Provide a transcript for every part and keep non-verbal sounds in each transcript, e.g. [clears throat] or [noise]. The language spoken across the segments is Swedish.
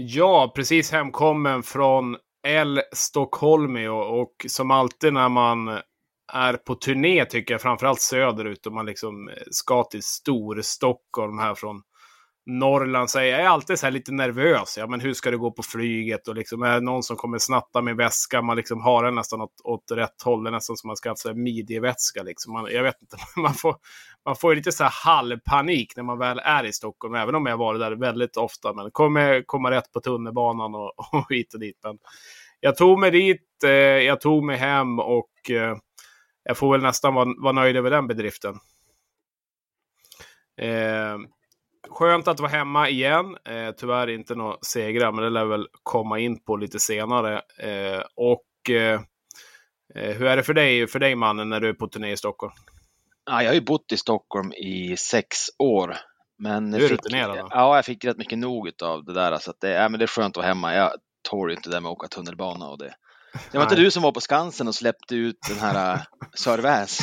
Ja, precis hemkommen från El Stockholmio och, och som alltid när man är på turné tycker jag, framförallt söderut och man liksom eh, ska till Storstockholm här från Norrland så jag är alltid så lite nervös. Ja, men hur ska det gå på flyget? Och liksom, är det någon som kommer snatta min väska? Man liksom har den nästan åt, åt rätt håll. Det är nästan som man ska ha midjevätska. Liksom. Man, jag vet inte, [laughs] man får, man får lite så här halvpanik när man väl är i Stockholm. Även om jag varit där väldigt ofta. Men kommer komma rätt på tunnelbanan och, [laughs] och hit och dit. Men jag tog mig dit, eh, jag tog mig hem och eh, jag får väl nästan vara, vara nöjd över den bedriften. Eh, skönt att vara hemma igen. Eh, tyvärr inte några segrar, men det lär väl komma in på lite senare. Eh, och eh, eh, hur är det för dig, för dig mannen, när du är på turné i Stockholm? Ja, jag har ju bott i Stockholm i sex år. Men du är fick, rutinerad? Ja, jag fick rätt mycket nog av det där. Så det, ja, men det är skönt att vara hemma. Jag tål inte det där med att åka tunnelbana och det. Det var inte du som var på Skansen och släppte ut den här [laughs] Sörväs?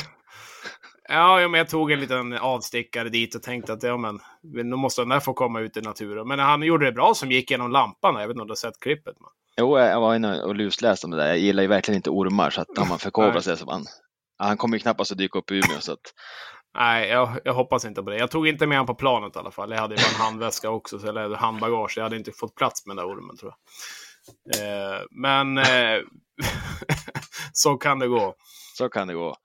Ja, ja, men jag tog en liten avstickare dit och tänkte att ja, men, nu måste den där få komma ut i naturen. Men han gjorde det bra som gick genom lampan. Jag vet inte om du har sett klippet? Man. Jo, jag var inne och lusläste om det där. Jag gillar ju verkligen inte ormar, så att när man förkovrar sig så man... Han kommer ju knappast att dyka upp i Umeå. Så att... Nej, jag, jag, hoppas inte på det. Jag tog inte med honom på planet i alla fall. Jag hade ju bara en [laughs] handväska också, så eller handbagage. Jag hade inte fått plats med den där ormen tror jag. Eh, men eh, [laughs] så kan det gå. Så kan det gå.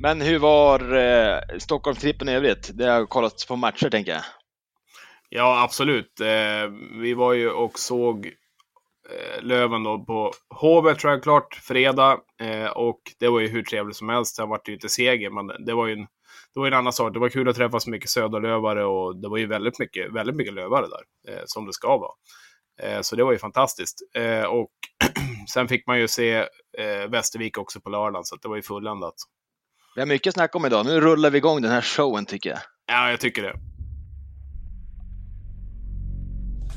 Men hur var eh, Stockholmstrippen i övrigt? Det har kollat på matcher tänker jag. Ja, absolut. Eh, vi var ju och såg Löven då på Hovet tror jag klart, fredag. Eh, och det var ju hur trevligt som helst. Sen vart det ju inte seger, men det var ju en, det var en annan sak. Det var kul att träffa så mycket söderlövare och det var ju väldigt mycket, väldigt mycket lövare där, eh, som det ska vara. Eh, så det var ju fantastiskt. Eh, och [clears throat] sen fick man ju se eh, Västervik också på lördagen, så det var ju fulländat. Vi har mycket snack om idag. Nu rullar vi igång den här showen tycker jag. Ja, jag tycker det.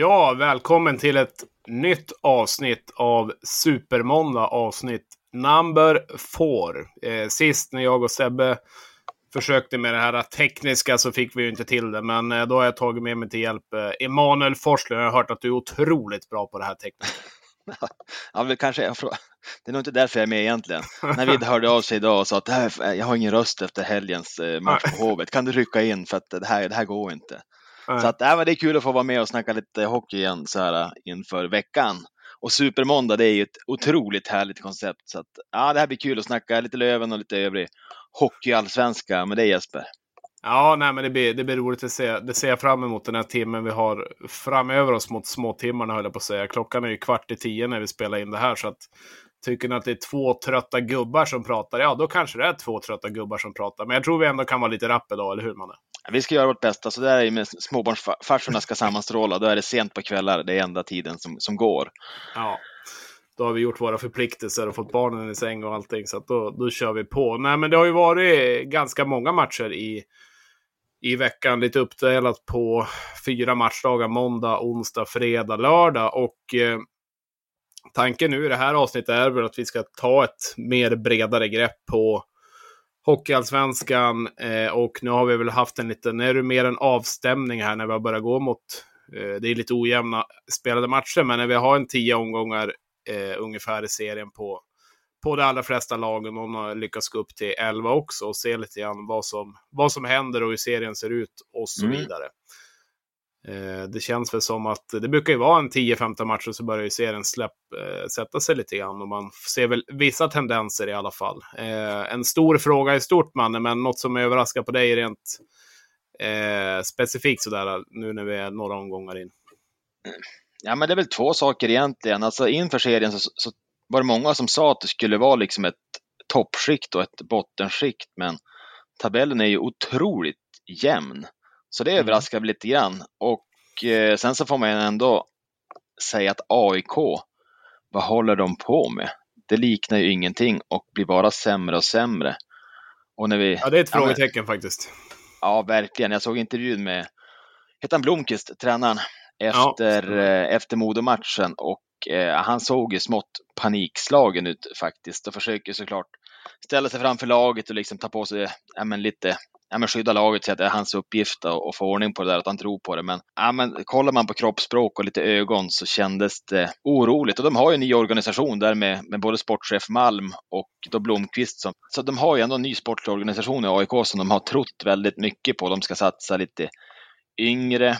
Ja, välkommen till ett nytt avsnitt av Supermåndag avsnitt number four. Eh, sist när jag och Sebbe försökte med det här tekniska så fick vi ju inte till det, men eh, då har jag tagit med mig till hjälp eh, Emanuel Forslund. Jag har hört att du är otroligt bra på det här tekniska. [laughs] ja, väl kanske jag [laughs] Det är nog inte därför jag är med egentligen. Navid hörde av sig idag och sa att jag har ingen röst efter helgens eh, match på Hovet. Kan du rycka in för att det här, det här går inte. Så att, äh, det är kul att få vara med och snacka lite hockey igen så här äh, inför veckan. Och Supermåndag, det är ju ett otroligt härligt koncept. Så att, ja, det här blir kul att snacka lite Löven och lite övrig hockeyallsvenska med dig Jesper. Ja, nej, men det blir, det blir roligt att se. Det ser jag fram emot den här timmen vi har framöver oss mot småtimmarna höll jag på att säga. Klockan är ju kvart i tio när vi spelar in det här. Så att tycker ni att det är två trötta gubbar som pratar, ja då kanske det är två trötta gubbar som pratar. Men jag tror vi ändå kan vara lite rapp idag, eller hur mannen? Vi ska göra vårt bästa, så det är med småbarnsfarsorna ska sammanstråla, då är det sent på kvällar, det är enda tiden som, som går. Ja, då har vi gjort våra förpliktelser och fått barnen i säng och allting, så då, då kör vi på. Nej, men det har ju varit ganska många matcher i, i veckan, lite uppdelat på fyra matchdagar, måndag, onsdag, fredag, lördag och eh, tanken nu i det här avsnittet är väl att vi ska ta ett mer bredare grepp på Hockeyallsvenskan eh, och nu har vi väl haft en liten, nu är det mer en avstämning här när vi har börjat gå mot, eh, det är lite ojämna spelade matcher, men när vi har en tio omgångar eh, ungefär i serien på, på de allra flesta lagen, de har lyckats gå upp till elva också och se lite grann vad som, vad som händer och hur serien ser ut och så mm. vidare. Eh, det känns väl som att det brukar ju vara en 10-15 matcher så börjar ju serien släpp, eh, sätta sig lite grann och man ser väl vissa tendenser i alla fall. Eh, en stor fråga i stort, mannen, men något som överraskar på dig rent eh, specifikt sådär nu när vi är några omgångar in? Ja, men det är väl två saker egentligen. Alltså inför serien så, så var det många som sa att det skulle vara liksom ett toppskikt och ett bottenskikt, men tabellen är ju otroligt jämn. Så det mm. överraskar mm. lite grann. Och eh, sen så får man ändå säga att AIK, vad håller de på med? Det liknar ju ingenting och blir bara sämre och sämre. Och när vi, ja, det är ett frågetecken ja, men, faktiskt. Ja, verkligen. Jag såg intervjun med, heter han Blomqvist, tränaren, efter, ja. eh, efter Modomatchen och eh, han såg ju smått panikslagen ut faktiskt och försöker såklart ställa sig framför laget och liksom ta på sig ja, men lite ja, men skydda laget, säga att det är hans uppgift att, få ordning på det där, att han tror på det. Men, ja, men kollar man på kroppsspråk och lite ögon så kändes det oroligt. Och de har ju en ny organisation där med, med både sportchef Malm och då Blomqvist. Som, så de har ju ändå en ny sportlig organisation i AIK som de har trott väldigt mycket på. De ska satsa lite yngre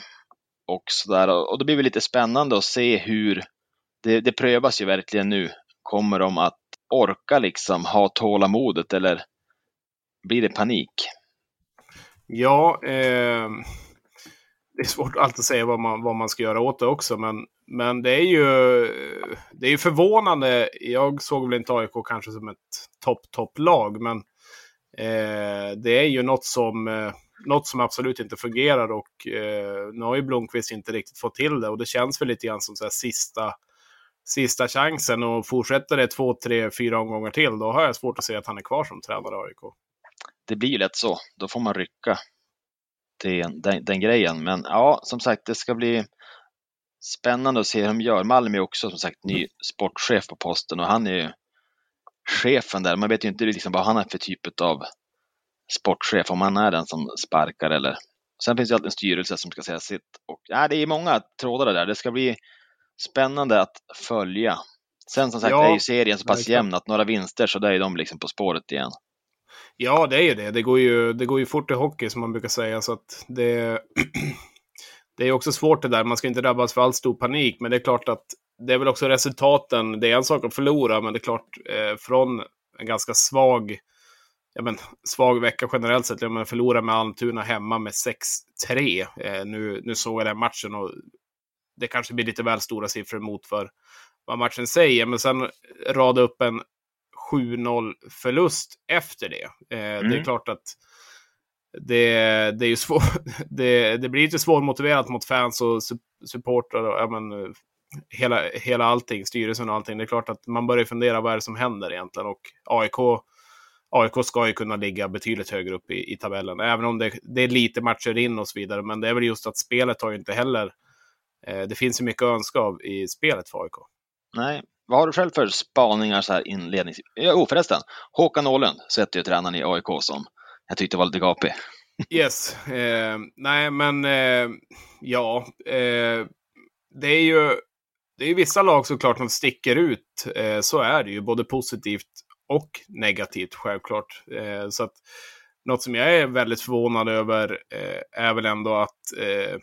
och sådär. Och då blir det lite spännande att se hur det, det prövas ju verkligen nu. Kommer de att orka liksom ha tålamodet eller blir det panik? Ja, eh, det är svårt alltid att säga vad man, vad man ska göra åt det också, men, men det är ju det är förvånande. Jag såg väl inte AIK kanske som ett topp-topp-lag. men eh, det är ju något som, eh, något som absolut inte fungerar och eh, nu har ju Blomqvist inte riktigt fått till det och det känns väl lite grann som så här sista sista chansen och fortsätter det två, tre, fyra omgångar till, då har jag svårt att se att han är kvar som tränare i AIK det blir ju lätt så. Då får man rycka den, den, den, grejen. Men ja, som sagt, det ska bli spännande att se hur de gör. Malm är också som sagt ny sportchef på posten och han är ju chefen där. Man vet ju inte liksom vad han är för typ av sportchef, om han är den som sparkar eller Sen finns det alltid en styrelse som ska säga sitt. Och, ja, det är många trådar där. Det ska bli spännande att följa. Sen som sagt ja, är ju serien så pass jämn att några vinster så där är de liksom på spåret igen. Ja, det är ju det. Det går ju, det går ju fort i hockey som man brukar säga. Så att det, [clears throat] det är också svårt det där. Man ska inte drabbas för allt stor panik. Men det är klart att det är väl också resultaten. Det är en sak att förlora, men det är klart eh, från en ganska svag, ja, men, svag vecka generellt sett. Ja, förlora med Almtuna hemma med 6-3. Eh, nu, nu såg jag den matchen och det kanske blir lite väl stora siffror mot för vad matchen säger. Men sen rada upp en 7-0 förlust efter det. Eh, mm. Det är mm. klart att det, det är ju svår, [laughs] det, det blir lite svårmotiverat mot fans och supportrar och ja, men, hela, hela allting, styrelsen och allting. Det är klart att man börjar fundera vad är det som händer egentligen och AIK AIK ska ju kunna ligga betydligt högre upp i, i tabellen, även om det, det, är lite matcher in och så vidare. Men det är väl just att spelet har ju inte heller... Eh, det finns ju mycket att önska av i spelet för AIK. Nej, vad har du själv för spaningar så här inledningsvis? Jo oh, förresten, Håkan Åhlund sätter ju tränaren i AIK som jag tyckte var lite gapig. Yes, eh, nej men eh, ja, eh, det är ju det är vissa lag såklart som sticker ut. Eh, så är det ju, både positivt och negativt självklart. Eh, så att något som jag är väldigt förvånad över eh, är väl ändå att, eh,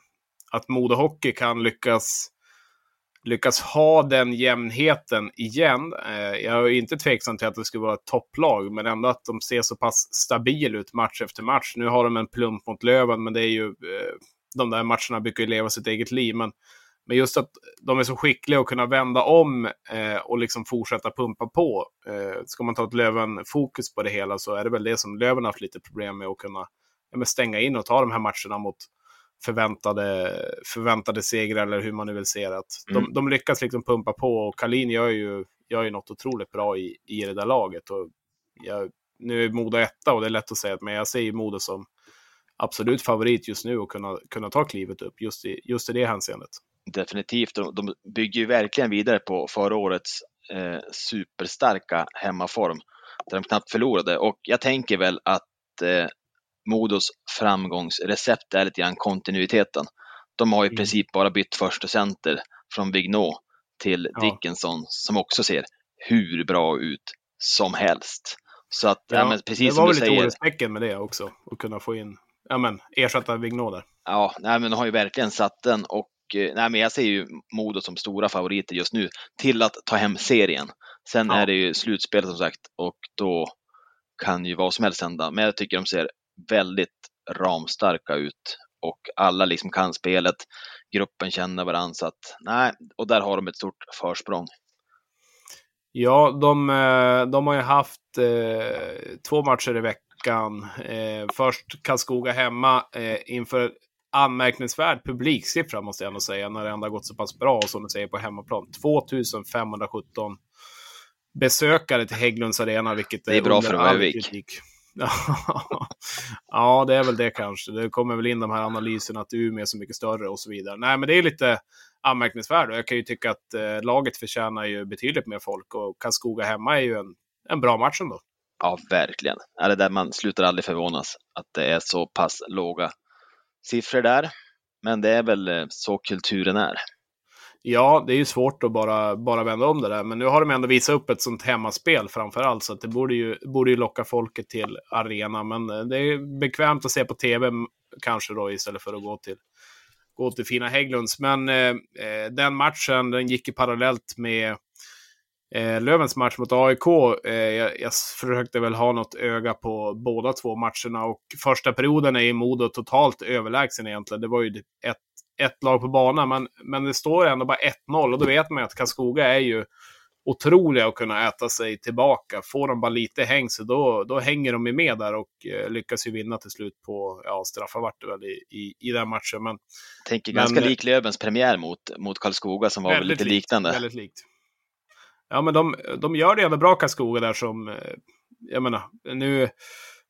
att Modo Hockey kan lyckas lyckas ha den jämnheten igen. Eh, jag är inte tveksam till att det skulle vara ett topplag, men ändå att de ser så pass stabil ut match efter match. Nu har de en plump mot Löven, men det är ju eh, de där matcherna brukar ju leva sitt eget liv. Men, men just att de är så skickliga att kunna vända om eh, och liksom fortsätta pumpa på. Ska man ta ett Löven-fokus på det hela så är det väl det som Löven har haft lite problem med att kunna ja, stänga in och ta de här matcherna mot förväntade, förväntade segrar eller hur man nu vill se det. De, mm. de lyckas liksom pumpa på och Kalin gör ju, gör ju något otroligt bra i, i det där laget. Och jag, nu är Modo etta och det är lätt att säga, men jag ser ju Modo som absolut favorit just nu och kunna, kunna ta klivet upp just i, just i det hänseendet. Definitivt, de, de bygger ju verkligen vidare på förra årets eh, superstarka hemmaform där de knappt förlorade och jag tänker väl att eh, Modos framgångsrecept är lite grann kontinuiteten. De har i mm. princip bara bytt första center från Vignot till ja. Dickinson som också ser hur bra ut som helst. Så att, ja, ja precis det var väl lite orestecken med det också, att kunna få in, ja men ersätta Vignot där. Ja, nej men de har ju verkligen satt den och eh, nej men jag ser ju Modo som stora favoriter just nu till att ta hem serien. Sen ja. är det ju slutspel som sagt och då kan ju vad som helst hända. Men jag tycker de ser väldigt ramstarka ut och alla liksom kan spelet. Gruppen känner varandra så att nej, och där har de ett stort försprång. Ja, de, eh, de har ju haft eh, två matcher i veckan. Eh, först Karlskoga hemma eh, inför anmärkningsvärd publiksiffra måste jag ändå säga, när det ändå har gått så pass bra som du säger på hemmaplan. 2517 besökare till Hägglunds Arena, vilket är, det är bra för att vara Övik. [laughs] ja, det är väl det kanske. Det kommer väl in de här analyserna att Umeå är så mycket större och så vidare. Nej, men det är lite anmärkningsvärt och jag kan ju tycka att eh, laget förtjänar ju betydligt mer folk och Karlskoga hemma är ju en, en bra match ändå. Ja, verkligen. Ja, det där man slutar aldrig förvånas att det är så pass låga siffror där. Men det är väl eh, så kulturen är. Ja, det är ju svårt att bara, bara vända om det där. Men nu har de ändå visat upp ett sånt hemmaspel framför allt. Så att det borde ju, borde ju locka folket till arenan. Men eh, det är bekvämt att se på tv kanske då istället för att gå till, gå till fina Hägglunds. Men eh, eh den matchen den gick ju parallellt med eh, Lövens match mot AIK. Eh, jag, jag försökte väl ha något öga på båda två matcherna. Och första perioden är ju Modo totalt överlägsen egentligen. Det var ju ett ett lag på banan, men, men det står ändå bara 1-0 och då vet man ju att Karlskoga är ju otroliga att kunna äta sig tillbaka. Får de bara lite häng så då, då hänger de ju med där och eh, lyckas ju vinna till slut på, ja straffar vart det väl i, i, i den matchen. Men, Jag tänker men, ganska lik Lövens premiär mot, mot Karlskoga som var lite likt, liknande. Väldigt likt. Ja men de, de gör det ändå bra Karlskoga där som, eh, jag menar, nu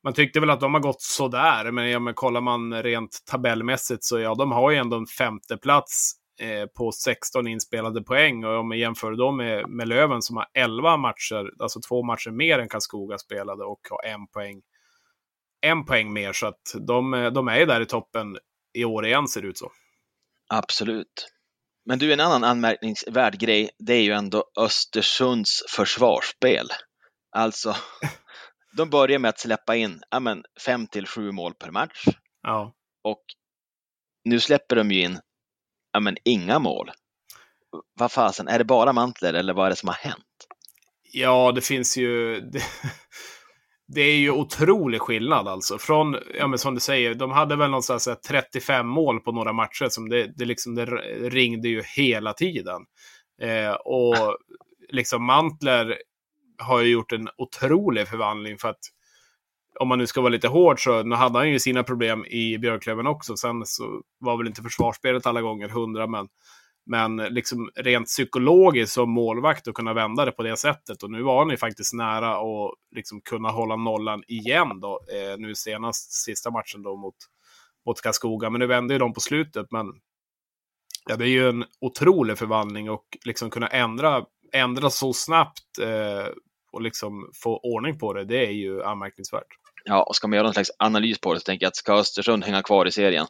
man tyckte väl att de har gått sådär, men ja, men kollar man rent tabellmässigt så ja, de har ju ändå en femte plats eh, på 16 inspelade poäng. Och om man jämför dem med, med Löven som har 11 matcher, alltså två matcher mer än Karlskoga spelade och har en poäng, en poäng mer. Så att de, de är ju där i toppen i år igen ser det ut så. Absolut. Men du, en annan anmärkningsvärd grej, det är ju ändå Östersunds försvarsspel. Alltså, [laughs] de börjar med att släppa in ja, men, fem till sju mål per match. Ja. Och nu släpper de ju in ja, men, inga mål. Vad fasen, är det bara mantler eller vad är det som har hänt? Ja, det finns ju... Det, [laughs] det är ju otrolig skillnad alltså. Från, ja men som du säger, de hade väl någonstans 35 mål på några matcher. Som det, det, liksom, det ringde ju hela tiden. Eh, och [laughs] liksom Mantler har ju gjort en otrolig förvandling för att om man nu ska vara lite hård så nu hade han ju sina problem i Björklöven också. Sen så var väl inte försvarsspelet alla gånger hundra, men, men liksom rent psykologiskt som målvakt att kunna vända det på det sättet. Och nu var han ju faktiskt nära att liksom kunna hålla nollan igen då, eh, nu senast sista matchen då mot, mot Karlskoga. Men nu vände ju de på slutet, men ja, det är ju en otrolig förvandling och liksom kunna ändra ändra så snabbt eh, och liksom få ordning på det, det är ju anmärkningsvärt. Ja, och ska man göra någon slags analys på det så tänker jag att ska Östersund hänga kvar i serien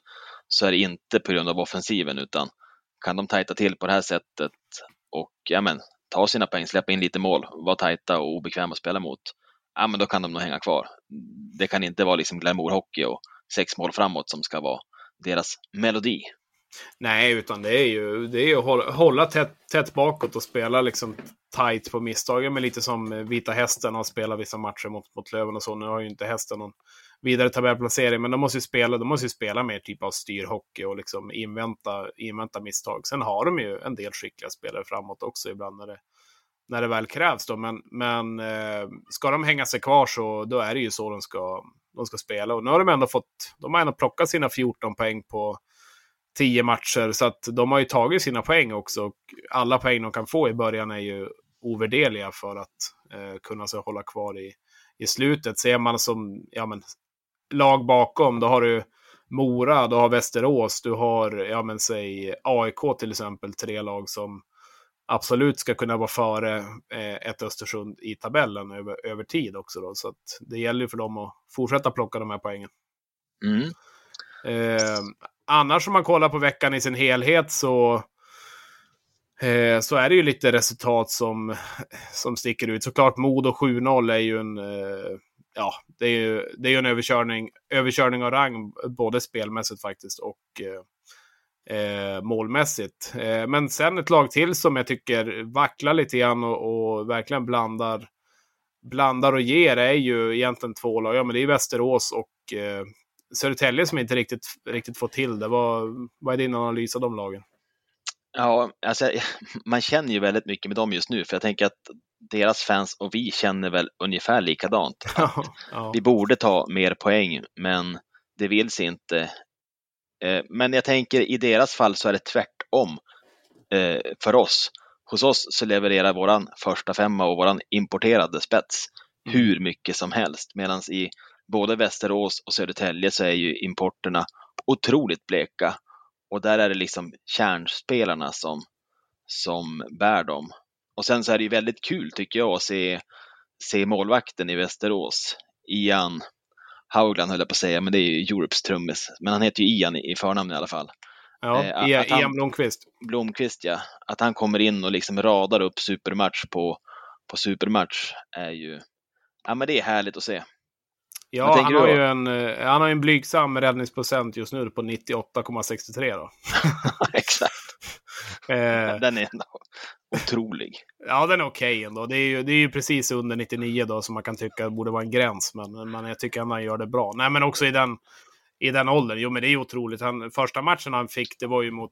så är det inte på grund av offensiven utan kan de tajta till på det här sättet och ja, men, ta sina poäng, släppa in lite mål, vara tajta och obekväma att spela mot, ja men då kan de nog hänga kvar. Det kan inte vara liksom glamourhockey och sex mål framåt som ska vara deras melodi. Nej, utan det är ju, det är ju att hålla, hålla tätt, tätt bakåt och spela liksom tight på misstagen. Men lite som Vita Hästen har spelat vissa matcher mot, mot Löven och så. Nu har ju inte Hästen någon vidare tabellplacering, men de måste ju spela, de måste ju spela mer typ av styrhockey och liksom invänta, invänta misstag. Sen har de ju en del skickliga spelare framåt också ibland när det, när det väl krävs. Då. Men, men eh, ska de hänga sig kvar så då är det ju så de ska, de ska spela. Och nu har de ändå fått, de har ändå plockat sina 14 poäng på tio matcher. Så att de har ju tagit sina poäng också. Och alla poäng de kan få i början är ju ovärderliga för att eh, kunna så hålla kvar i, i slutet. Ser man som ja, men, lag bakom, då har du Mora, du har Västerås, du har, ja men säg AIK till exempel, tre lag som absolut ska kunna vara före eh, ett Östersund i tabellen över, över tid också. Då. Så det gäller för dem att fortsätta plocka de här poängen. Mm. Eh, annars om man kollar på veckan i sin helhet så, eh, så är det ju lite resultat som, som sticker ut. Såklart Modo 7-0 är ju en, eh, ja, det är ju det är en överkörning, överkörning av rang, både spelmässigt faktiskt och eh, eh, målmässigt. Eh, men sen ett lag till som jag tycker vacklar lite grann och, och verkligen blandar blandar och ger är ju egentligen två lag. Ja, men det är Västerås och eh, Södertälje som inte riktigt, riktigt får till det. Vad, vad är din analys av de lagen? Ja, alltså, [laughs] man känner ju väldigt mycket med dem just nu, för jag tänker att deras fans och vi känner väl ungefär likadant. [laughs] Ja, ja. Vi borde ta mer poäng, men det vill sig inte Eh, men jag tänker i deras fall så är det tvärtom eh, för oss. Hos oss så levererar våran första femma och våran importerade spets mm. hur mycket som helst. Medan i både Västerås och Södertälje så är ju importerna otroligt bleka. Och där är det liksom kärnspelarna som, som bär dem. Och sen så är det ju väldigt kul tycker jag att se, se målvakten i Västerås, Ian Haugland höll jag på att säga, men det är ju Europes trummis. Men han heter ju Ian i förnamn i alla fall. Ja, eh, Ian Blomqvist. Blomqvist ja. Att han kommer in och liksom radar upp supermatch på, på supermatch är ju, ja men det är härligt att se. Ja, han har, ju en, eh, han har en blygsam räddningsprocent just nu på 98,63 då. [laughs] Exakt. [laughs] Eh, den är otrolig. Ja, den är okej okay ändå. Det är, ju, det är ju precis under 99 då som man kan tycka borde vara en gräns. Men, men jag tycker att han gör det bra. Nej, men också i den, i den åldern. Jo, men det är otroligt. Han, första matchen han fick, det var ju mot,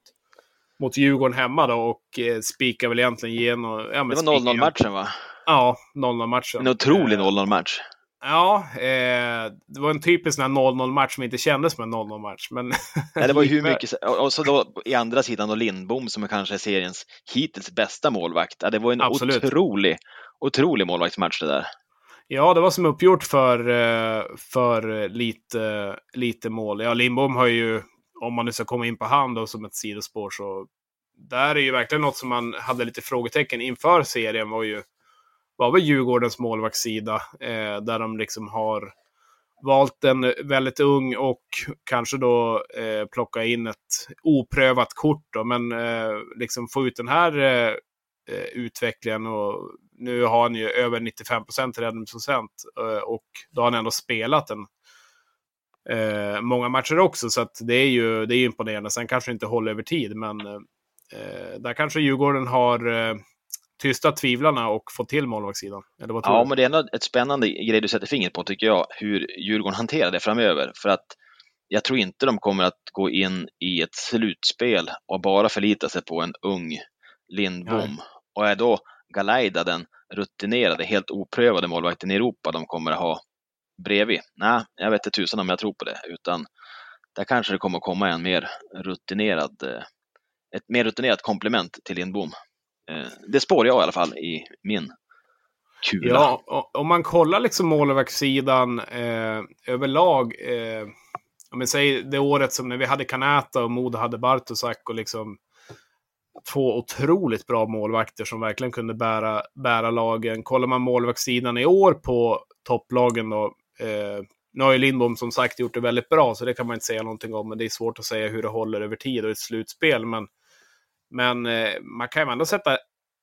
mot Djurgården hemma då och eh, spikade väl egentligen igenom... Ja, det var 0-0 matchen va? Ja, 0-0 matchen. En otrolig 0-0 match. Ja, eh, det var en typisk 0-0 match som inte kändes som en 0-0 match. Men Nej, det var hur [laughs] mycket, och så då i andra sidan då Lindbom som är kanske seriens hittills bästa målvakt. Ja, det var en Absolut. otrolig, otrolig målvaktsmatch det där. Ja, det var som uppgjort för, eh, för lite, lite mål. Ja, Lindbom har ju, om man nu ska komma in på han då som ett sidospår, så där är ju verkligen något som man hade lite frågetecken inför serien var ju var väl Djurgårdens målvaktssida, eh, där de liksom har valt en väldigt ung och kanske då eh, plocka in ett oprövat kort då, men eh, liksom få ut den här eh, eh utvecklingen och nu har han ju över 95 procent räddningsprocent eh, och då har han ändå spelat en eh, många matcher också så att det är ju det är imponerande. Sen kanske det inte håller över tid, men eh, där kanske Djurgården har tysta tvivlarna och få till målvaktssidan? Eller vad tror ja, du? men det är ändå ett spännande grej du sätter fingret på tycker jag, hur Djurgården hanterar det framöver. För att jag tror inte de kommer att gå in i ett slutspel och bara förlita sig på en ung Lindbom. Nej. Och är då Galaida den rutinerade, helt oprövade målvakten i Europa de kommer att ha bredvid? Nej, jag vet inte tusan om jag tror på det, utan där kanske det kommer att komma en mer rutinerad, eh, ett mer rutinerat komplement till Lindbom. Eh, det spår jag i alla fall i min kula. Ja, om man kollar liksom målvaktssidan eh, överlag. Eh, men säg det året som när vi hade Kanäta och Modo hade Bartosak och liksom två otroligt bra målvakter som verkligen kunde bära, bära lagen. Kollar man målvaktssidan i år på topplagen då. Eh, nu har ju Lindbom som sagt gjort det väldigt bra, så det kan man inte säga någonting om. Men det är svårt att säga hur det håller över tid och ett slutspel. Men men eh, man kan ju ändå sätta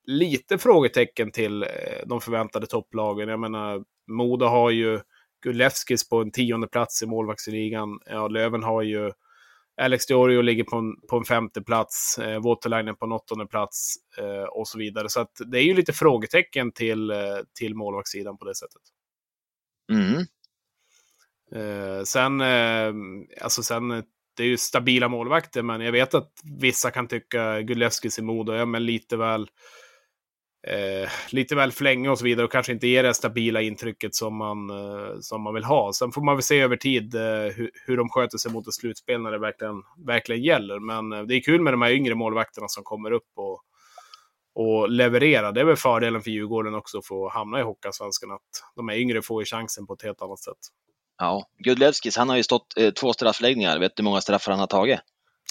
lite frågetecken till eh, de förväntade topplagen. Jag menar, Moda har ju Gulevskis på en tionde plats i målvaktsligan. Ja, Löven har ju Alex Diorio ligger på en, på en femte plats, eh, Waterlinen på en åttonde plats eh, och så vidare. Så att det är ju lite frågetecken till, eh, till målvaktssidan på det sättet. Mm. Eh, sen, eh, alltså sen det är ju stabila målvakter, men jag vet att vissa kan tycka Gulevskis i Modo, ja men lite väl eh, lite väl flänga och så vidare och kanske inte ger det stabila intrycket som man, eh, som man vill ha. Sen får man väl se över tid eh, hur, hur de sköter sig mot ett slutspel när det verkligen, verkligen gäller. Men eh, det är kul med de här yngre målvakterna som kommer upp och, och levererar. Det är väl fördelen för Djurgården också att få hamna i Hockeyallsvenskan, att de här yngre får ju chansen på ett helt annat sätt. Ja, Gudlevskis, han har ju stått eh, två straffläggningar. Vet du hur många straffar han har tagit?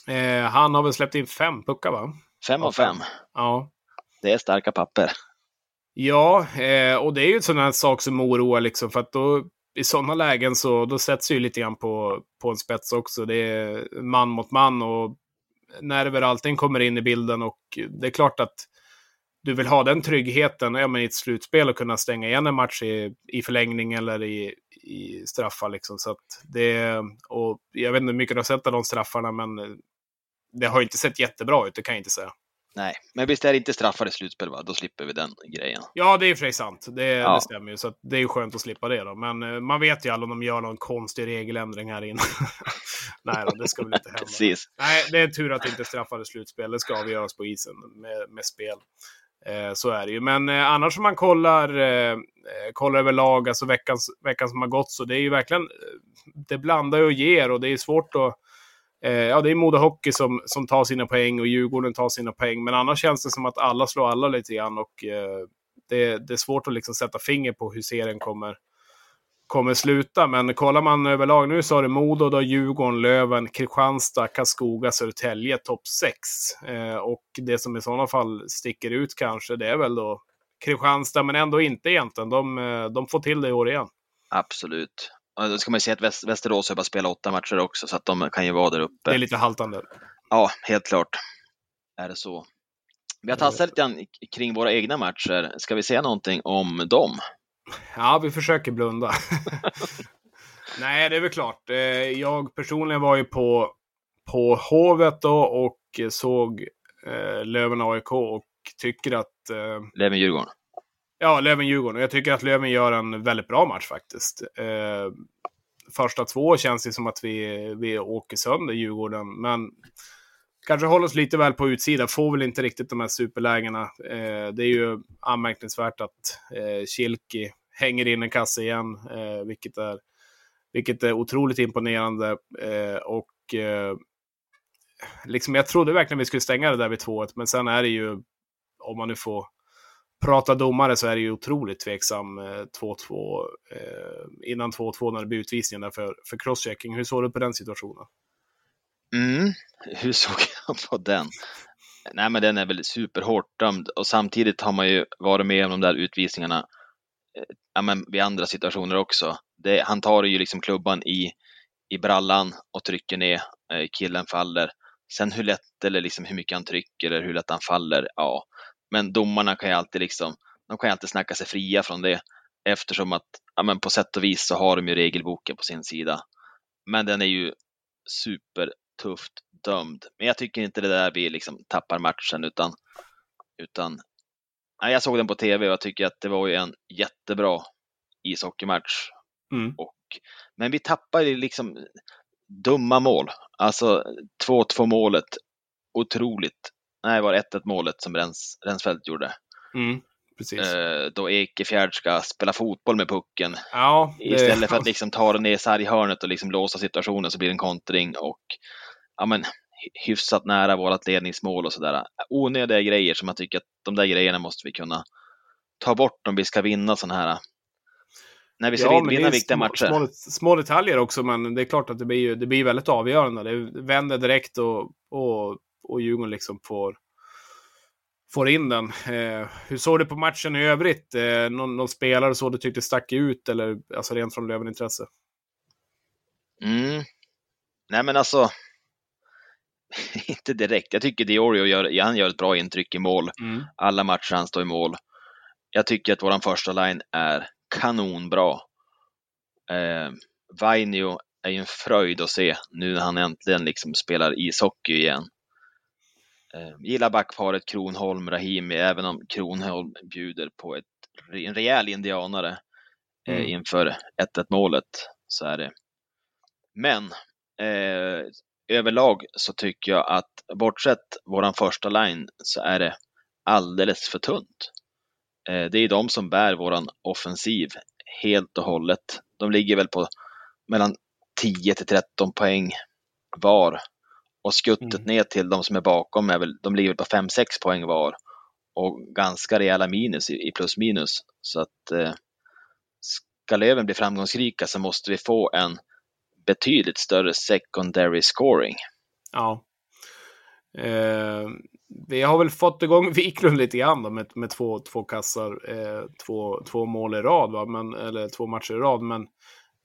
Eh, han har väl släppt in fem puckar, va? Fem av fem. Ja. Det är starka papper. Ja, eh, och det är ju en sån här sak som oroar liksom, för att då i sådana lägen så då sätts ju lite grann på, på en spets också. Det är man mot man och nerver allting kommer in i bilden och det är klart att du vill ha den tryggheten ja, men i ett slutspel och kunna stänga igen en match i, i förlängning eller i, i straffar. Liksom. Så det, och jag vet inte hur mycket du har sett av de straffarna, men det har inte sett jättebra ut, det kan jag inte säga. Nej, men visst är det inte straffar i slutspel, va? Då slipper vi den grejen. Ja, det är för sig sant. Det, ja. det stämmer ju. Så det är ju skönt att slippa det då. Men uh, man vet ju aldrig om de gör någon konstig regeländring här inne. [laughs] Nej då, det ska väl inte hända. Precis. Nej, det är tur att det inte straffar i slutspel. Det ska avgöras på isen med, med spel. Eh, så är det ju. Men eh, annars om man kollar, eh, kollar överlag, alltså veckan, veckan som har gått, så det är ju verkligen, det blandar och ger och det är svårt att ja, det är Modo Hockey som, som tar sina poäng och Djurgården tar sina poäng. Men annars känns det som att alla slår alla lite grann och eh, det, det, är svårt att liksom sätta finger på hur serien kommer, kommer sluta. Men kollar man överlag nu så har det Modo, då Djurgården, Löven, Kristianstad, Karlskoga, Södertälje topp 6. Eh, och det som i sådana fall sticker ut kanske, det är väl då Kristianstad, men ändå inte egentligen. De, eh, de får till det i år igen. Absolut. Då ska man ju säga att Väst, Västerås har bara spelat åtta matcher också, så att de kan ju vara där uppe. Det är lite haltande. Ja, helt klart. Är det så. Vi har tassat lite kring våra egna matcher. Ska vi säga någonting om dem? Ja, vi försöker blunda. [laughs] Nej, det är väl klart. Eh, jag personligen var ju på, på Hovet då och såg eh, Löven AIK och tycker att... Eh, Löven-Djurgården? Ja, Löven-Djurgården. Och jag tycker att Löven gör en väldigt bra match faktiskt. Eh, första två känns det som att vi, vi åker sönder Djurgården, men kanske håller oss lite väl på utsidan. Får väl inte riktigt de här superlägena. Eh, det är ju anmärkningsvärt att eh, Kilki hänger in en kasse igen, eh, vilket, är, vilket är otroligt imponerande. Eh, och eh, liksom, jag trodde verkligen vi skulle stänga det där vid 2-1, men sen är det ju, om man nu får prata domare så är det ju otroligt tveksam eh, 2-2 eh, innan 2-2 när det blir utvisningar för, för crosschecking. Hur såg du på den situationen? Mm, hur såg jag på den? Nej, men den är väl superhårt dömd och samtidigt har man ju varit med om de där utvisningarna ja, men vid andra situationer också. Det, han tar ju liksom klubban i, i brallan och trycker ner, eh, killen faller. Sen hur lätt eller liksom hur mycket han trycker eller hur lätt han faller, ja. Men domarna kan ju alltid liksom, de kan ju alltid snacka sig fria från det eftersom att, ja men på sätt och vis så har de ju regelboken på sin sida. Men den är ju supertufft dömd. Men jag tycker inte det där vi liksom tappar matchen utan, utan nej, jag såg den på tv och jag tycker att det var ju en jättebra ishockeymatch. Mm. Och, men vi tappar ju liksom dumma mål. Alltså 2-2 målet, otroligt. Nej, var 1-1 målet som Rens, Rensfeldt gjorde. Mm. Precis. Eh, då Ekefjärd ska spela fotboll med pucken. Ja, det... Istället för att liksom ta den ner sarghörnet och liksom låsa situationen så blir det en kontring och ja, men, hyfsat nära vårt ledningsmål och sådär. Onödiga grejer som man tycker att de där grejerna måste vi kunna ta bort om vi ska vinna sådana här när vi ska ja, vinna viktiga små, matcher. Små, små, detaljer också, men det är klart att det blir, det blir väldigt avgörande. Det vänder direkt och, och, och Djurgården liksom får, får in den. Eh, hur såg du på matchen i övrigt? Eh, någon, någon, spelare så du tyckte stack ut, eller alltså rent från Löven-intresse? Mm. Nej, men alltså, [laughs] inte direkt. Jag tycker Diorio gör, han gör ett bra intryck i mål. Mm. Alla matcher han står i mål. Jag tycker att vår första line är kanonbra. Eh, Vainio är ju en fröjd att se nu när han äntligen liksom spelar ishockey igen. Eh, gillar backparet Kronholm-Rahimi, även om Kronholm bjuder på ett, en rejäl indianare eh, mm. inför 1-1 målet. Så är det. Men eh, överlag så tycker jag att bortsett våran första line så är det alldeles för tunt. Eh, det är de som bär våran offensiv helt och hållet. De ligger väl på mellan 10 till 13 poäng var och skuttet mm. ner till de som är bakom är väl, de ligger på 5-6 poäng var och ganska rejäla minus i, plus minus. Så att eh, ska Löven bli framgångsrika så måste vi få en betydligt större secondary scoring. Ja. Eh, vi har väl fått igång [laughs] Wiklund lite grann då, med, med två, två kassar, eh, två, två mål i rad, va? Men, eller två matcher i rad. Men,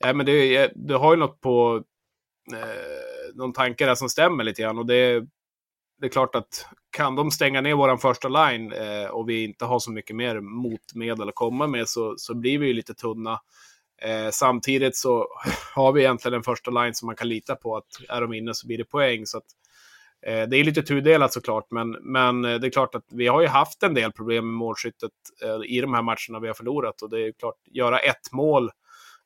eh, men det, eh, det har ju något på eh, någon tanke där som stämmer lite grann. Och det, det är klart att kan de stänga ner våran första line eh, och vi inte har så mycket mer motmedel att komma med så, så blir vi ju lite tunna. Eh, samtidigt så [laughs] har vi egentligen den första line som man kan lita på att är de inne så blir det poäng. Så att, eh, det är lite tudelat såklart, men, men eh, det är klart att vi har ju haft en del problem med målskyttet eh, i de här matcherna vi har förlorat. Och det är klart, göra ett mål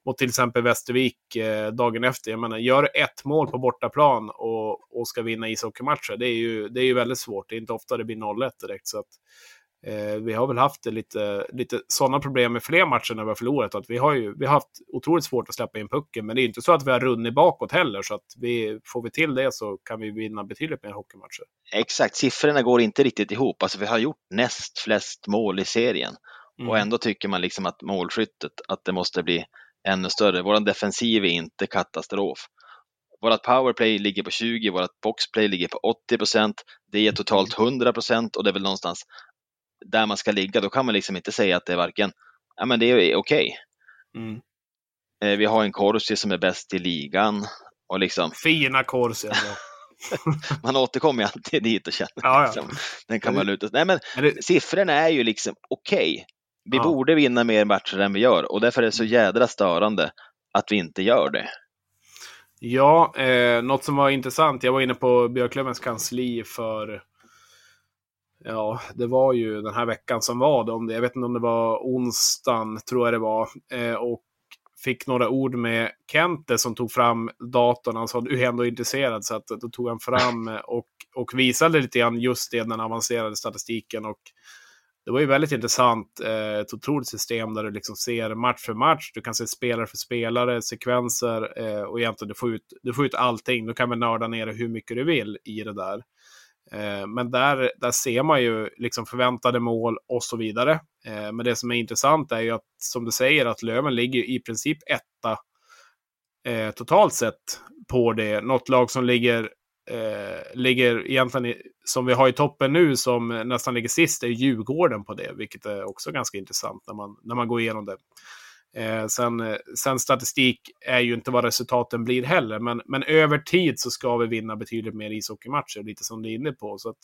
mot till exempel Västervik eh, dagen efter. Jag menar, gör ett mål på bortaplan och, och ska vinna ishockeymatcher, det är, ju, det är ju väldigt svårt. Det är inte ofta det blir 0-1 direkt. Så att, Eh, vi har väl haft lite, lite sådana problem med fler matcher när vi har förlorat. Att vi, har ju, vi har haft otroligt svårt att släppa in pucken, men det är inte så att vi har runnit bakåt heller. Så att vi, får vi till det så kan vi vinna betydligt mer hockeymatcher. Exakt, siffrorna går inte riktigt ihop. Alltså vi har gjort näst flest mål i serien. Mm. Och ändå tycker man liksom att målskyttet, att det måste bli ännu större. Vår defensiv är inte katastrof. Vårt powerplay ligger på 20, vårt boxplay ligger på 80 procent. Det är totalt 100 procent och det är väl någonstans där man ska ligga. Då kan man liksom inte säga att det är varken, ja men det är okej. Okay. Mm. Eh, vi har en Corsi som är bäst i ligan. Och liksom... Fina Corsi. [laughs] man återkommer ju alltid dit och känner ja, ja. Liksom, den kan man luta Nej men det... siffrorna är ju liksom okej. Okay. Vi ja. borde vinna mer matcher än vi gör och därför är det så jädra störande att vi inte gör det. Ja, eh, något som var intressant. Jag var inne på Björklövens kansli för Ja, det var ju den här veckan som var då. Om det jag vet inte om det var onsdagen, tror jag det var. Eh, och fick några ord med Kente som tog fram datorn. Han sa du är ändå intresserad. Så att, då tog han fram eh, och, och visade lite grann just det, den avancerade statistiken. Och det var ju väldigt intressant. Eh, ett otroligt system där du liksom ser match för match. Du kan se spelare för spelare, sekvenser eh, och egentligen du får, ut, du får ut allting. Du kan väl nörda ner det hur mycket du vill i det där. Eh, men där, där ser man ju liksom förväntade mål och så vidare. Eh, men det som är intressant är ju att, som du säger, att Löven ligger i princip etta eh, totalt sett på det. Något lag som ligger, eh, ligger egentligen i, som vi har i toppen nu, som nästan ligger sist, är Djurgården på det, vilket är också ganska intressant när man, när man går igenom det. Eh, sen, eh, sen statistik är ju inte vad resultaten blir heller, men, men över tid så ska vi vinna betydligt mer ishockeymatcher, lite som du är inne på. Så att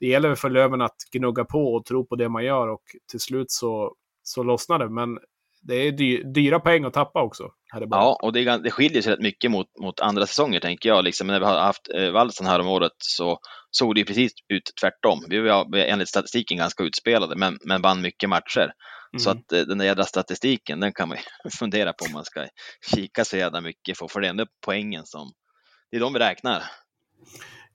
det gäller för Löven att gnugga på och tro på det man gör och till slut så, så lossnar det. Men det är dy, dyra poäng att tappa också. Ja, och det, det skiljer sig rätt mycket mot, mot andra säsonger tänker jag. Liksom, när vi har haft eh, valsen här om året så såg det precis ut tvärtom. Vi var enligt statistiken ganska utspelade, men, men vann mycket matcher. Mm. Så att eh, den där jädra statistiken, den kan man [laughs] fundera på om man ska kika så jävla mycket för, för det är ändå poängen som, det är de vi räknar.